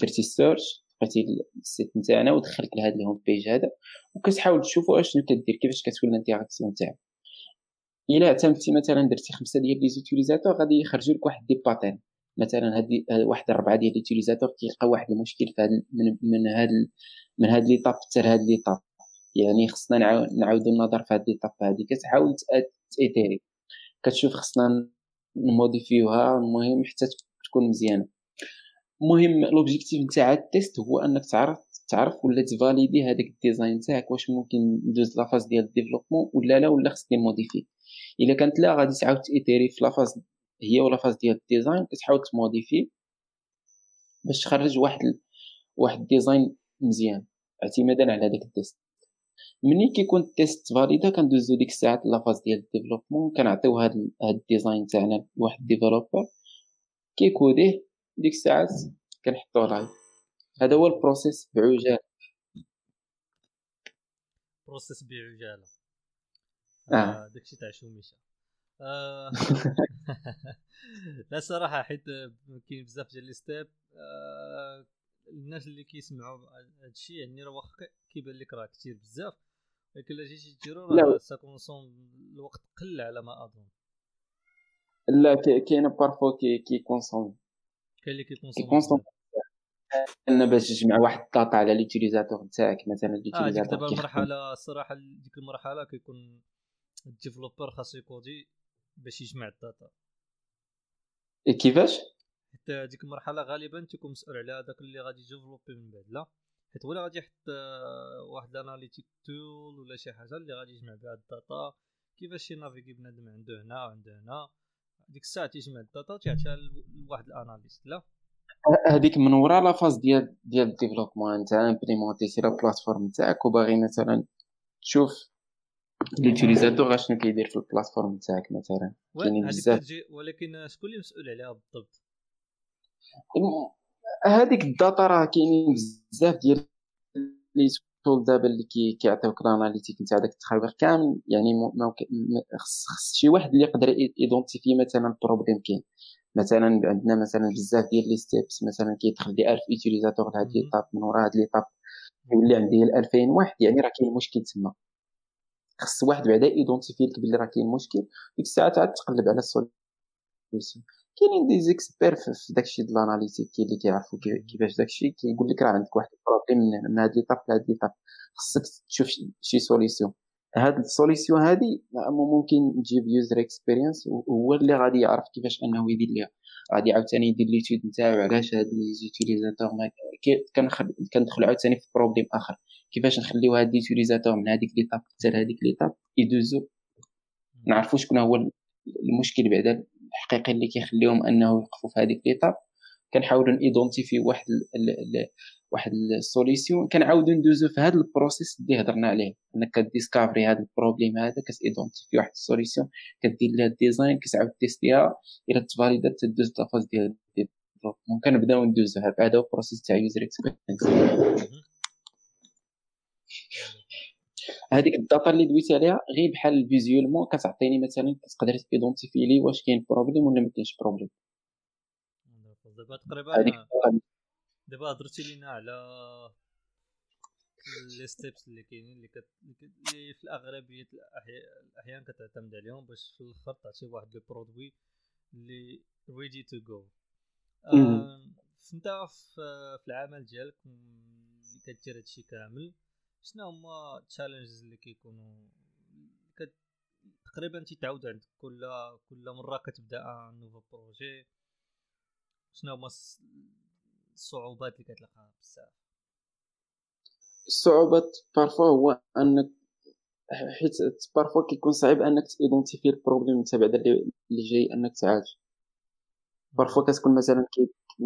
درتي search لقيتي ال site نتاعنا ودخلك لهذا ال home page هذا وكتحاول تشوف اشنو كدير كيفاش كتكون ال interaction تاعك إلا اعتمدتي مثلا درتي خمسة ديال les utilisateurs غادي يخرجوا لك واحد des patterns مثلا هاد واحد اربعه ديال l'utilisateur كيلقى واحد المشكل في هاد من من هاد من هاد les étapes حتى لهاد les étapes. يعني خصنا نعاودو النظر في هاد les étapes هادي. كتحاول ت itérer كتشوف خصنا ن modifier وها المهم حتى تكون مزيانة. المهم l'objectif نتاع ال test هو أنك تعرف تعرف ولا ت valider هذاك ال design تاعك واش ممكن ندوز la phase ديال ال développement ولا لا ولا خصني ن modifier. إلا كانت لا غادي تعاود ت itérer في la phase هي ولا phase ديال ال design كتحاول ت modifier باش تخرج واحد واحد ال design مزيان اعتمادا على هذاك ال test. ملي كيكون ال test validé كندوزو ديك الساعات la phase ديال ال développement كنعطيو هاد هاد ال design تاعنا لواحد ال développeur كي coder ه ديك الساعات كنحطوه live. هذا هو ال process بعجالة. process بعجالة. آه, آه داكشي تاع شوميشة. <laughs> لا صراحة حيت كاين بزاف ديال les steps آه الناس اللي كيسمعوا هذا الشيء يعني راه واخا كيبان لك راه كثير بزاف ولكن إلا جيتي ديرو راه ça consomme الوقت قل على ما أظن. لا كاين parfois كي كي consomme كاين اللي كي consomme ان باش تجمع واحد ال data على l'utilisateur نتاعك مثلا l'utilisateur آه دابا المرحلة الصراحه ديك المرحلة كيكون ال développeur خاصو ي coder باش يجمع ال data. كيفاش؟ حتى ديك المرحلة غالبا تيكون مسؤول على هذاك اللي غادي ي développer من بعد. لا حيت ولا غادي يحط آه، واحد ال analytic tool ولا شي حاجة اللي غادي يجمع بها ال data. كيفاش ي naviguer بنادم عنده هنا وعنده هنا. ديك الساعة تيجمع ال data وتيعطيها لواحد ال analyste لا. هذيك من ورا la phase ديال ديال ال développement انت implémenter la plateforme تاعك. وباغي مثلا تشوف l'utilisateur اشنو كيدير في ال plateforme تاعك مثلا؟ كاينين بزاف. ولكن شكون اللي مسؤول عليها بالضبط؟ هذيك ال data راه كاينين بزاف ديال les tools دابا اللي كي كيعطيوك ال analytics نتاع داك التخربيق كامل. يعني خص خص شي واحد اللي يقدر identifier مثلا ال problème كاين. مثلا عندنا مثلا بزاف ديال les steps مثلا كيدخل لي 1000 utilisateurs لهاد l'étape من ورا هاد l'étape يولي عندي 2000 واحد. يعني راه كاين مشكل تما. خص واحد بعدا identifier لك بلي راه كاين مشكل ديك الساعة عاد تقلب على ال solution كاينين دي زيكسبير في داكشي د ال analytics كاين اللي كيعرفوا كيفاش داكشي كيقول لك راه عندك واحد ال problème من هاد l'étape لهاد l'étape خصك تشوف شي solution هاد ال solution هادي ممكن تجيب user experience هو اللي غادي يعرف كيفاش أنه يدير ليها. غادي عاوتاني يدير l'étude نتاعو علاش هاد les utilisateurs كندخل عاوتاني في problème آخر. كيفاش نخليو هاد l'utilisateur من هذيك l'étape حتى لهاديك l'étape يدوزو؟ نعرفو شكون هو المشكل بعدا الحقيقي اللي كيخليهم أنه يوقفوا في هذيك l'étape كنحاولوا ن identifier واحد ال ال واحد ال solution كنعاودوا ندوزو في هذا ال process اللي هضرنا عليه. أنك ك discovery هذا ال problème هذا كت identifier واحد ال solution كدير لها ال design كتعاود tester ها. إلى ت validée تدوز la phase ديال ممكن نبداو ندوزوها بعدا ال process تاع user experience هذيك ال data اللي دويت عليها غير بحال visuellement كتعطيني مثلا كتقدر ت identifier لي واش كاين problème ولا ما كاينش problème دابا تقريبا دابا هضرتي لينا على les steps اللي كاينين اللي, كت... اللي في الأغلبية الأحيان كتعتمد عليهم باش في الأخر تعطي واحد le produit اللي ready to go انت في العمل ديالك اللي كدير هادشي كامل شنو هما ال challenges اللي كيكونوا؟ كت... تقريبا تيتعاود عندك كل كل مرة كتبدأ nouveau projet شنو هما الصعوبات اللي كتلقاها بزاف؟ الصعوبات parfois هو أنك حيت parfois كيكون صعيب أنك ت identifier ال problème نتا بعدا اللي جاي أنك تعالج. parfois كتكون مثلا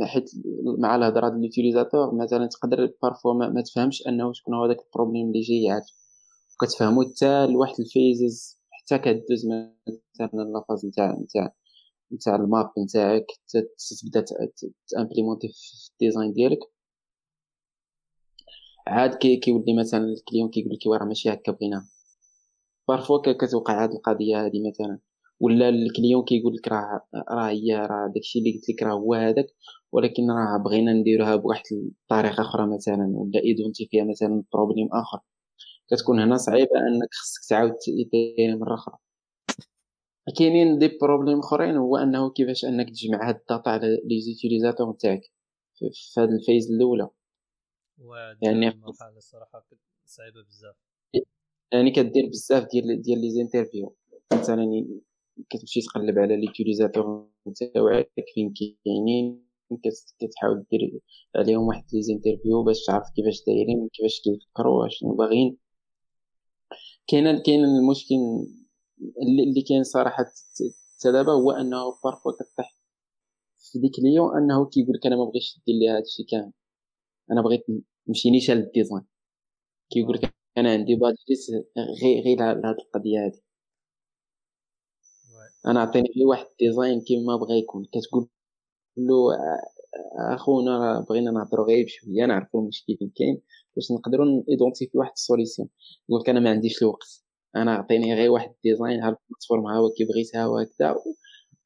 حيت مع الهضرة ديال l'utilisateur مثلا تقدر parfois ما, ما تفهمش أنه شكون هو داك ال problème اللي جاي يعالج. وكتفهمو حتى لواحد ال phase حتى كدوز مثلا la phase نتاع نتاع نتاع ال map نتاعك تبدا ت implémenter في ال design ديالك. عاد كي كيولي مثلا ال client كيقول لك راه ماشي هكا بغينا. parfois كتوقع هاد القضية هادي مثلا. ولا ال client كيقول لك راه راه هي راه داكشي اللي قلت لك راه هو هذاك ولكن راه بغينا نديروها بواحد الطريقة أخرى مثلا ولا identifier فيها مثلا problème أخر. كتكون هنا صعيبة أنك خصك تعاود ديرها مرة أخرى. كاينين des problèmes اخرين هو انه كيفاش انك تجمع هاد ال data على les utilisateurs تاعك في هاد ال phase الاولى. يعني المرحلة الصراحة صعيبة بزاف. يعني كدير بزاف ديال ديال les interviews مثلا كتمشي تقلب على l'utilisateur تاعك فين كاينين كتحاول دير عليهم واحد les interviews باش تعرف كيفاش دايرين كيفاش كيفكروا شنو باغيين. كاين كاين المشكل اللي كاين صراحة حتى دابا هو أنه parfois كطيح في ديك اليوم أنه كيقول لك أنا ما بغيتش دير لي هادشي كامل. أنا بغيت نمشي نيشان لل design. كيقول لك أنا عندي budget غير غير لهاد القضية هادي. أنا عطيني لي واحد ال design كيما بغا يكون. كتقول له أخونا راه بغينا نهضروا غير بشوية نعرفوا المشكل فين كاين باش نقدروا identifier واحد ال solution يقول لك أنا ما عنديش الوقت. أنا عطيني غير واحد ال design ها ال plateforme ها هو كي بغيتها وهكذا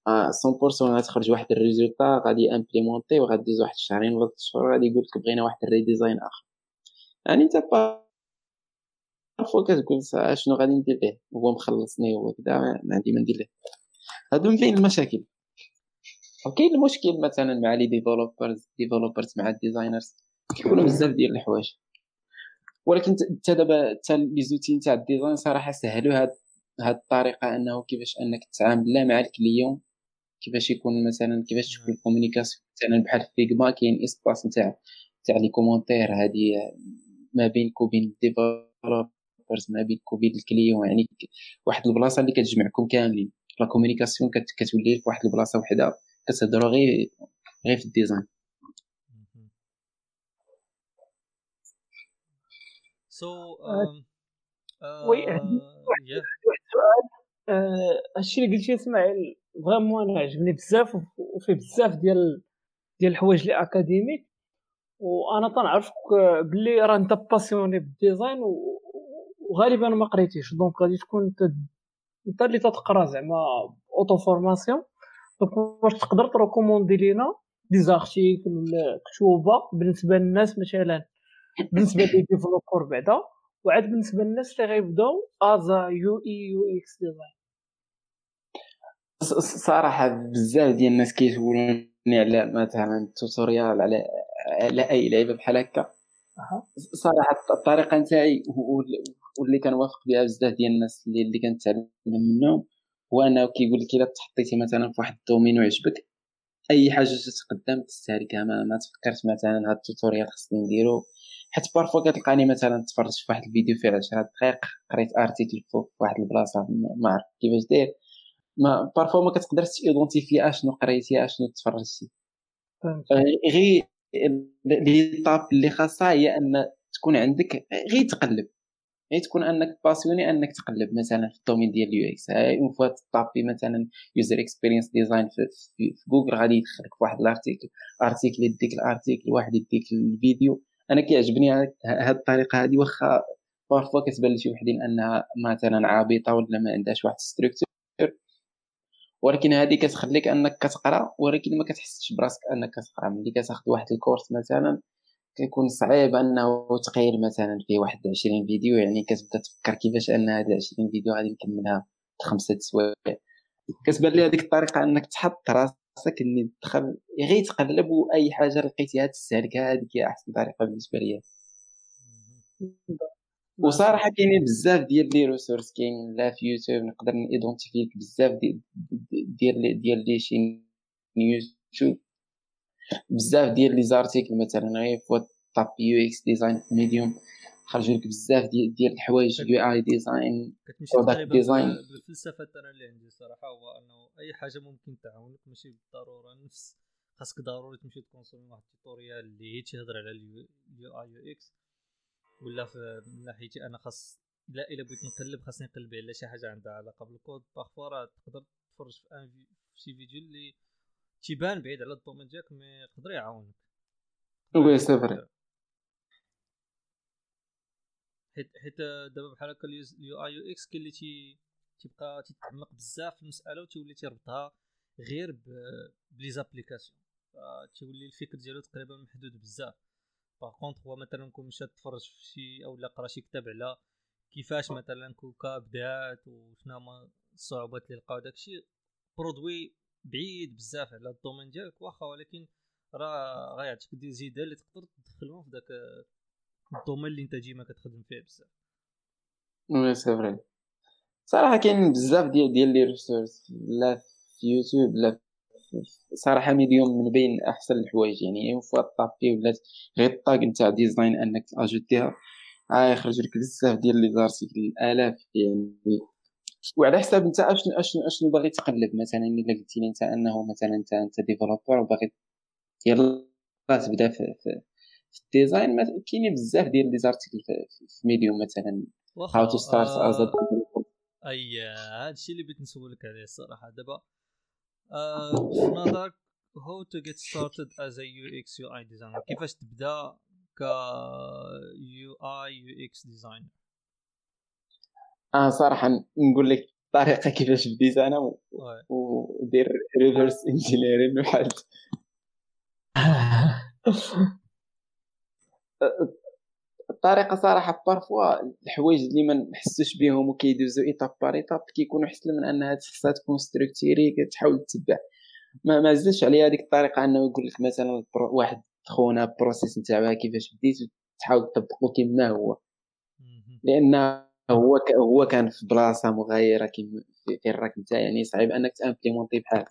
100% غتخرج واحد ال résultat غادي implémenter وغادوز واحد الشهرين ولا شهور غادي يقول لك بغينا واحد ال redesign آخر. يعني أنت parfois كتقول شنو غادي ندير ليه هو مخلصني وكذا ما عندي ما ندير ليه هادو من بين المشاكل. وكاين المشكل مثلا مع les developers developers مع ال designers كيكونوا بزاف ديال الحوايج. ولكن حتى دابا حتى les outils نتاع ال design صراحة سهلوا هاد هاد الطريقة أنه كيفاش أنك تتعامل لا مع ال client كيفاش يكون مثلا كيفاش تكون ال communication مثلا بحال في Figma كاين espace نتاع تاع les commentaires هادي ما بينك وبين ال developers ما بينك وبين ال client يعني واحد البلاصة اللي كتجمعكم كاملين. la communication كتولي في واحد البلاصة وحده كتهضروا غير غير في ال design so oui واحد السؤال هادشي اللي قلتي إسماعيل vraiment أنا عجبني بزاف وفيه بزاف ديال ديال الحوايج اللي académique وأنا تنعرفك بلي راه أنت passionné بال design وغالبا ما قريتيش. donc غادي تكون أنت اللي تتقرأ زعما auto-formation donc واش تقدر ت recommander لينا des articles ولا كتوبه بالنسبة للناس مثلا؟ بالنسبة les développeurs بعدا وعاد بالنسبة للناس اللي غيبداو as UI UX design. صراحة بزاف ديال الناس كيسولوني على مثلا ال tutorial على على أي لعبه بحال هكا. صراحة الطريقة نتاعي واللي كنوافق بها بزاف ديال الناس اللي, اللي كنتعلم منهم هو أنه كيقول لك إلا تحطيتي مثلا في واحد ال domaine وعجبك أي حاجة تتقدم تستهلكها ما, ما تفكرت مثلا هاد ال tutorial خصني نديرو. حيت parfois كتلقاني مثلا تفرجت في واحد الفيديو فيه 10 دقائق قريت article في واحد البلاصة ما عرفت كيفاش داير. ما parfois ما كتقدرش ت identifier أشنو قريتي أشنو تفرجتي. غير l'étape اللي خاصها هي أن تكون عندك غير تقلب. غير تكون أنك passionné أنك تقلب مثلا في ال domaine ديال ال UX. une fois تطابي مثلا user experience design في جوجل غادي يدخلك في واحد ال article article يديك ال article واحد يديك الفيديو. أنا كيعجبني هاد الطريقة هادي واخا parfois كتبان لشي وحدين أنها مثلا عابطة ولا ما عندهاش واحد structure ولكن هذه كتخليك أنك كتقرأ ولكن ما كتحسش براسك أنك كتقرأ. ملي كتاخذ واحد ال cours مثلا كيكون صعيب أنه تقيل مثلا فيه واحد 20 فيديو. يعني كتبدأ تفكر كيفاش أن هاد 20 فيديو غادي نكملها خمسة سوايع. كتبان لي هذيك الطريقة أنك تحط راسك إني تدخل غير تقلب واي حاجة لقيتيها تستهلكها هذيك هي أحسن طريقة بالنسبة لي وصراحة كاينين بزاف ديال les ressources كاين لا في يوتيوب نقدر n'identifier لك بزاف ديال ديال ديال les chaînes YouTube بزاف ديال les articles مثلا غير une fois طاب UX design في ميديوم. خرجوا لك بزاف ديال ديال الحوايج UI design product design بالفلسفه أنا اللي عندي صراحة هو أنه أي حاجة ممكن تعاونك ماشي بالضرورة. نفس خاصك ضروري تمشي ت consommer واحد ال tutorial اللي تهضر على ال UI UX. ولا من ناحيتي أنا خاص لا إلا بغيت نقلب خاصني نقلب على شي حاجة عندها علاقة بال code. Parfois راه تقدر تفرج في أن في شي فيديو اللي تيبان بعيد على ال domaine ديالك mais يقدر يعاونك. Oui c'est vrai حيت حيت دابا بحال هكا ال UI UX كاين اللي تي تيبقى تيتعمق بزاف في المسألة وتولي تيربطها غير بلي les applications. تيولي الفكر ديالو تقريبا محدود بزاف. Par contre هو مثلا كون مشى تفرج في شي أو لا قرأ شي كتاب على كيفاش مثلا كوكا بدات وشنو هما الصعوبات اللي لقاو داكشي produit بعيد بزاف على ال domaine ديالك واخا ولكن راه غيعطيك des idées اللي تقدر تدخلهم في داك ال domaine اللي انت ديما كتخدم فيه بزاف. Oui c'est vrai. صراحة كاين بزاف ديال ديال les ressources لا في يوتيوب لا صراحة ميديوم من بين أحسن الحوايج. يعني فوا طابي ولات غير ال tag نتاع design أنك ajouter يها آه يخرج لك بزاف ديال les articles الآلاف يعني وعلى حساب أنت اشنو اشنو أشنو باغي تقلب مثلا إلا قلتي لي أنت أنه مثلا انت أنت developer وباغي يلا تبدا في, في ال design كاينين بزاف ديال les articles في, ميديوم مثلا. how to start as أي هادشي اللي بغيت نسولك عليه الصراحة. دابا في نظرك how to get started as a UX UI designer كيفاش تبدا ك UI UX designer آه صراحة نقول لك الطريقة كيفاش بديت أنا ودير reverse engineering بحال <laughs> الطريقة صراحة parfois الحوايج اللي ما نحسوش بهم وكيدوزو étape par étape كيكونوا احسن من انها خصها تكون structuré كتحاول تتبع. ما ما زدش عليها هذيك الطريقة أنه يقول لك مثلا واحد خونا process نتاعها كيفاش بديت تحاول تطبقو كما هو. لأن هو هو كان في بلاصة مغايرة كيما في الراك نتا يعني صعيب أنك t'implémenter بحال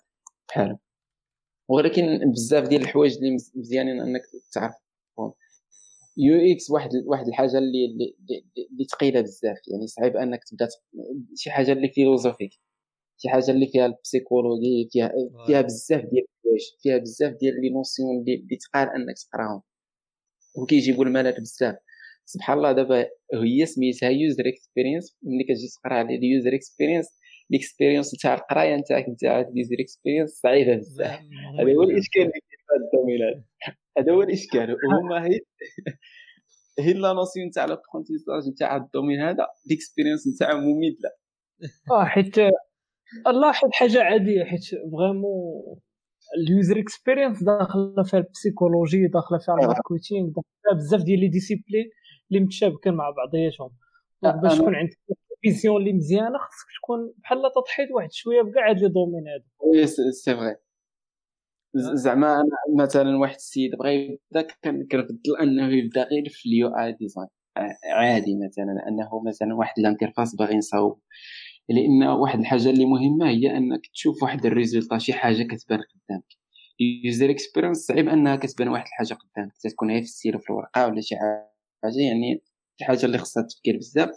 بحال ولكن بزاف ديال الحوايج اللي مزيانين أنك تعرفهم UX واحد واحد الحاجة اللي اللي, اللي ثقيله بزاف. يعني صعيب أنك تبدأ شي حاجة اللي philosophique. شي حاجة اللي فيها ال psychologie فيها فيها بزاف ديال الحوايج فيها بزاف ديال les notions اللي تقال أنك تقراهم. وكيجيبوا الملل بزاف. سبحان الله دابا هي سميتها user experience ملي كتجي تقرا على ال user experience ال experience تاع القراية نتاعك نتاع ال user experience صعيبة بزاف. هذا هو الإشكال اللي كاين في ال domaineات هذا هو الإشكال. <laughs> هما هي هي la notion تاع l'apprentissage نتاع ال domaine هذا ال experience نتاعو مميته <laughs> آه حيت الله حيت حاجة عادية حيت vraiment ال user experience داخلة فيها ال psychologie داخلة فيها ال marketing داخلة فيها بزاف ديال les disciplines اللي متشابكين مع بعضياتهم. باش تكون عندك vision اللي مزيانة خصك تكون بحال تضحيت واحد شوية بكاع هاد les domaines هادو. Oui c'est vrai زعما أنا مثلا واحد السيد بغى يبدأ كنفضل أنه يبدأ غير في ال UI design. عادي مثلا أنه مثلا واحد ال interface باغي نصاوب. لأن واحد الحاجة اللي مهمة هي أنك تشوف واحد ال result شي حاجة كتبان قدامك. User experience صعيب أنها كتبان واحد الحاجة قدامك. تكون غير في السيره في الورقة ولا شي حاجة. يعني شي حاجة اللي خصها تفكير بزاف.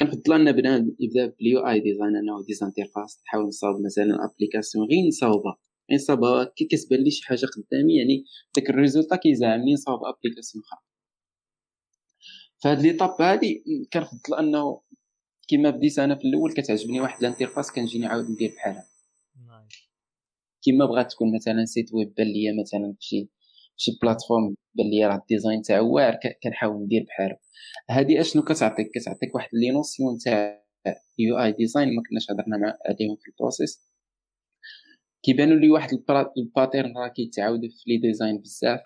كنفضل أن بنادم يبدأ بال UI design أنه design interface نحاول نصاوب مثلا application غير نصاوبها. نصاوبها كي كتبان لي شي حاجة قدامي يعني داك ال résultat كيزعمني نصاوب application أخرى فهاد l'étape هادي كنفضل انه كما بديت أنا في الأول كتعجبني واحد ال interface كنجيني عاود ندير بحالها. كما بغات تكون مثلا site web بان ليا مثلا شي شي plateforme بان ليا راه ال design تاعو واعر كنحاول ندير بحالو. هادي أشنو كتعطيك؟ كتعطيك واحد les notions تاع UI design ما كناش هضرنا مع عليهم في ال process كيبانوا لي واحد ال pattern راه كيتعاودوا في les designs بزاف.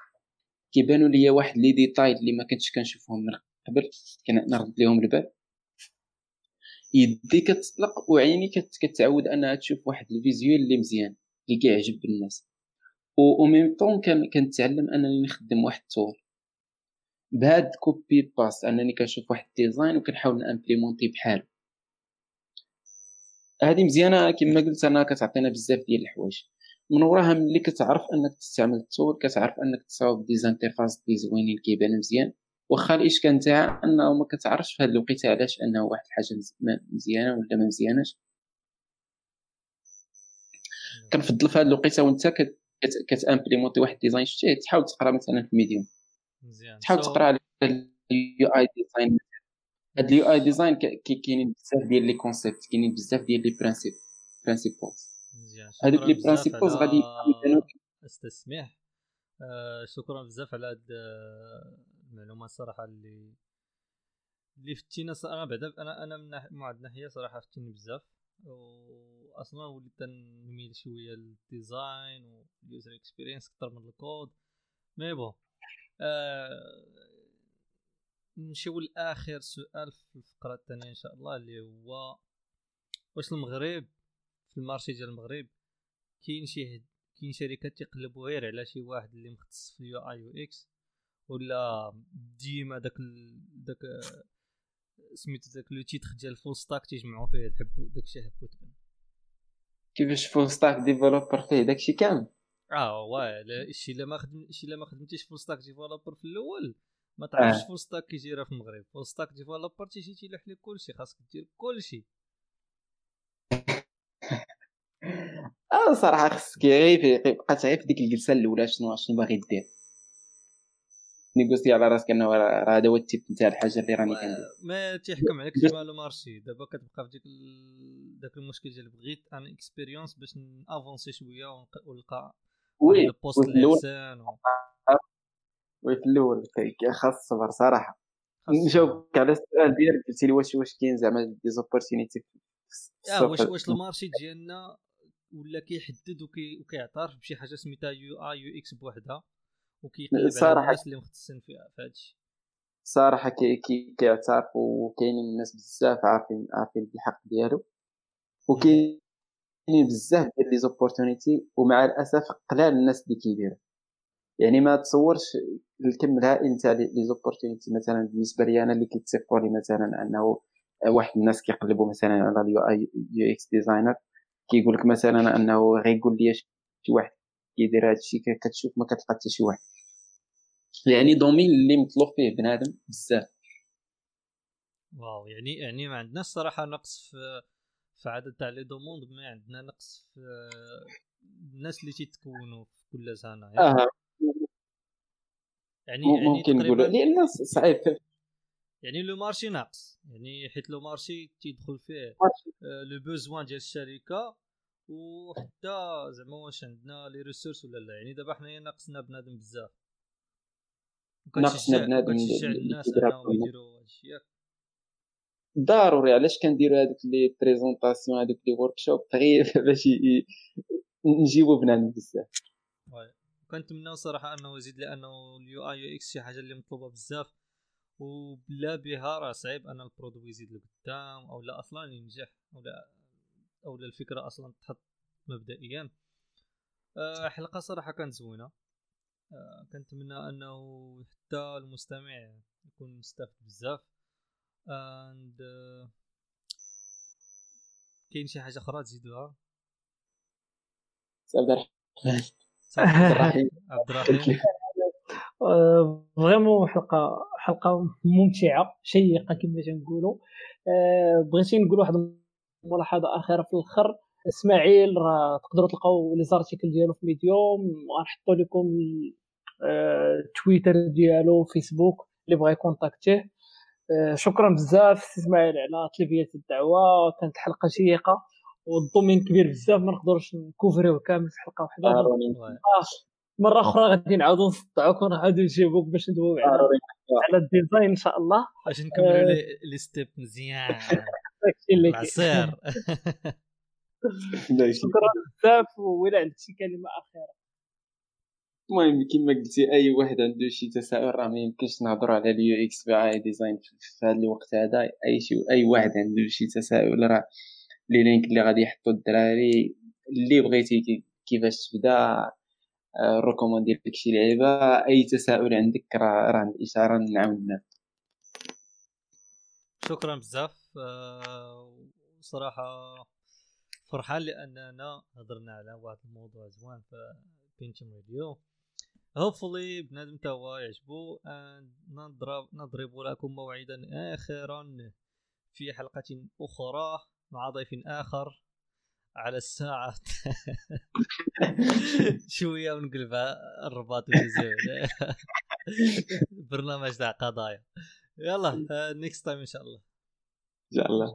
كيبانوا لي واحد les détails اللي ما كنتش كنشوفهم من قبل كنرد ليهم البال. يدي كتطلق وعيني كتعود أنها تشوف واحد ال visuel اللي مزيان اللي كيعجب الناس. و même temps كنتعلم أنني نخدم واحد التور بهاد copy paste أنني كنشوف واحد ال design وكنحاول نimplémenter بحالو هادي مزيانة كما قلت أنا كتعطينا بزاف ديال الحوايج. من وراها ملي كتعرف أنك تستعمل ال tool كتعرف أنك تصاوب des interfaces زوينين كيبانو مزيان. واخا الإشكال تاعها أنه ما كتعرفش في هاد الوقيتة علاش أنه واحد الحاجة مزيانة ولا ما مزياناش. كنفضل في هاد الوقيتة وأنت كت implémenter واحد design شتيه تحاول تقرأ مثلا في ميديوم. مزيان. تحاول تقرأ على ال UI design هاد ال UI design كاينين بزاف ديال les concepts كاينين بزاف ديال les principes principles مزيان. هادوك les principles غادي استسمح آه شكرا بزاف على هاد المعلومات صراحة اللي اللي فدتينا أنا بعدا أنا أنا من واحد الناحية صراحة فدتيني بزاف. وأصلا وليت نميل شوية لل design وال user experience أكثر من ال code. mais bon آه نمشيو لآخر سؤال في الفقرة الثانية إن شاء الله اللي هو واش المغرب في ال marché ديال المغرب كاين شي كاين شركات تيقلبوا غير على شي واحد اللي مختص في ال UI UX ولا ديما داك داك سميتو داك لو تيتر ديال الفول ستاك تيجمعوا فيه الحب داكشي حبو تبان. كيفاش فول ستاك ديفلوبر فيه؟ داكشي كامل. آه واه ما خدم شي إلا ما خدمتيش فول ستاك ديفلوبر في الأول ما تعرفش آه. فول ستاك كيجي راه في المغرب. فول ستاك ديفلوبر تيجي تيلوح لك كلشي خاصك دير كلشي. <laughs> آه صراحة خصك غير بقى غير في ديك الجلسة الأولى شنو شنو باغي دير. négocier على راسك إنه راه هذا هو ال type نتاع الحاجة اللي راني كندير. ما تيحكم عليك كيما le marché. دابا كتبقى في ديك داك المشكل ديال بغيت أن expérience باش ن avancer شوية ونلقى oui ال poste اللي احسن oui في الأول خاص الصبر صراحة. نجاوبك على السؤال ديالك قلتي لي واش واش كاين زعما des opportunités آه واش واش ال marché ديالنا ولا كيحدد وكيعترف بشي حاجة سميتها UI UX بوحدها وكيقلب على الناس اللي مختصين في هادشي صراحة كي كي كيعترف وكاينين الناس بزاف عارفين عارفين بالحق ديالو. وكاينين بزاف ديال les opportunités ومع الأسف قلال الناس اللي كيديروا يعني ما تصورش الكم الهائل نتاع les opportunités مثلا بالنسبة لي أنا اللي كيتصيفطوا لي مثلا أنه واحد الناس كيقلبوا مثلا على ال UI UX designer كيقول لك مثلا أنه غيقول لي شي واحد كيدير هذا الشيء كتشوف ما كتلقى حتى شي واحد. يعني domaine اللي مطلوب فيه بنادم بزاف. waw يعني يعني ما عندناش صراحة نقص في في عدد تاع les demandes ما عندنا نقص في الناس اللي تيتكونوا في كل سنه يعني آه. يعني يعني ممكن نقولوا لأن صعيب يعني le marché ناقص. يعني حيت le marché تيدخل فيه le besoin ديال الشركة وحتى زعما واش عندنا les ressources ولا لا. يعني دابا حنايا ناقصنا بنادم بزاف. ناقصنا بنادم كنشجع الناس انهم يديروا هادشي ياك ضروري. علاش كنديروا هذوك les présentations هذوك les workshops غير <laughs> باش نجيبوا بنادم بزاف. كنتمنى صراحة أنه يزيد لأنه ال UI UX شي حاجة اللي مطلوبة بزاف وبلا بها راه صعيب أن ال produit يزيد لقدام أو لا أصلا ينجح أو لا أو لا الفكرة أصلا تحط مبدئيا. أه حلقة صراحة كانت زوينة. أه كنتمنى أنه حتى المستمع يكون مستفد بزاف. and uh, كاين شي حاجة أخرى تزيدوها؟ عبد <laughs> الرحيم. عبد الرحيم. <laughs> vraiment حلقة حلقة ممتعة شيقة كما تنقولوا. أه بغيتي نقول واحد الملاحظة أخيرة في الأخر. إسماعيل راه تقدروا تلقاو les articles ديالو في ميديوم غنحطوا لكم التويتر آه، ديالو فيسبوك اللي بغى ي contacter يه. آه، شكرا بزاف إسماعيل على تلبية الدعوة كانت حلقة شيقة. وال domaine كبير بزاف ما نقدرش ن couvrir يوه كامل في حلقة واحدة. آه مرة أخرى غادي نعاودوا نصدعوك ونعاودوا نجيبوك باش ندويو على على ال design إن شاء الله. باش نكملوا آه. les steps مزيان. <laughs> العصير. <laughs> <laughs> شكرا بزاف وإلا عندك شي كلمة أخيرة. المهم كما قلتي أي واحد عنده شي تساؤل راه ما يمكنش نهضروا على ال UX UI design في هذا الوقت هذا. أي شي أي واحد عنده شي تساؤل راه les links اللي غادي يحطوا الدراري اللي بغيتي كيفاش تبدا recommander لك شي لعيبة. أي تساؤل عندك راه راه عند إشارة نعاوننا شكرا بزاف. أه صراحة فرحان لأننا هضرنا على واحد الموضوع زوين في بينتم راديو. hopefully بنادم تا هو يعجبو. نضرب نضرب لكم موعدا اخرا في حلقة أخرى. مع ضيف آخر على الساعة <laughs> شوية ونقلبها الرباط والجزائر <laughs> برنامج تاع قضايا. يلا <laughs> نيكست تايم إن شاء الله. إن شاء الله.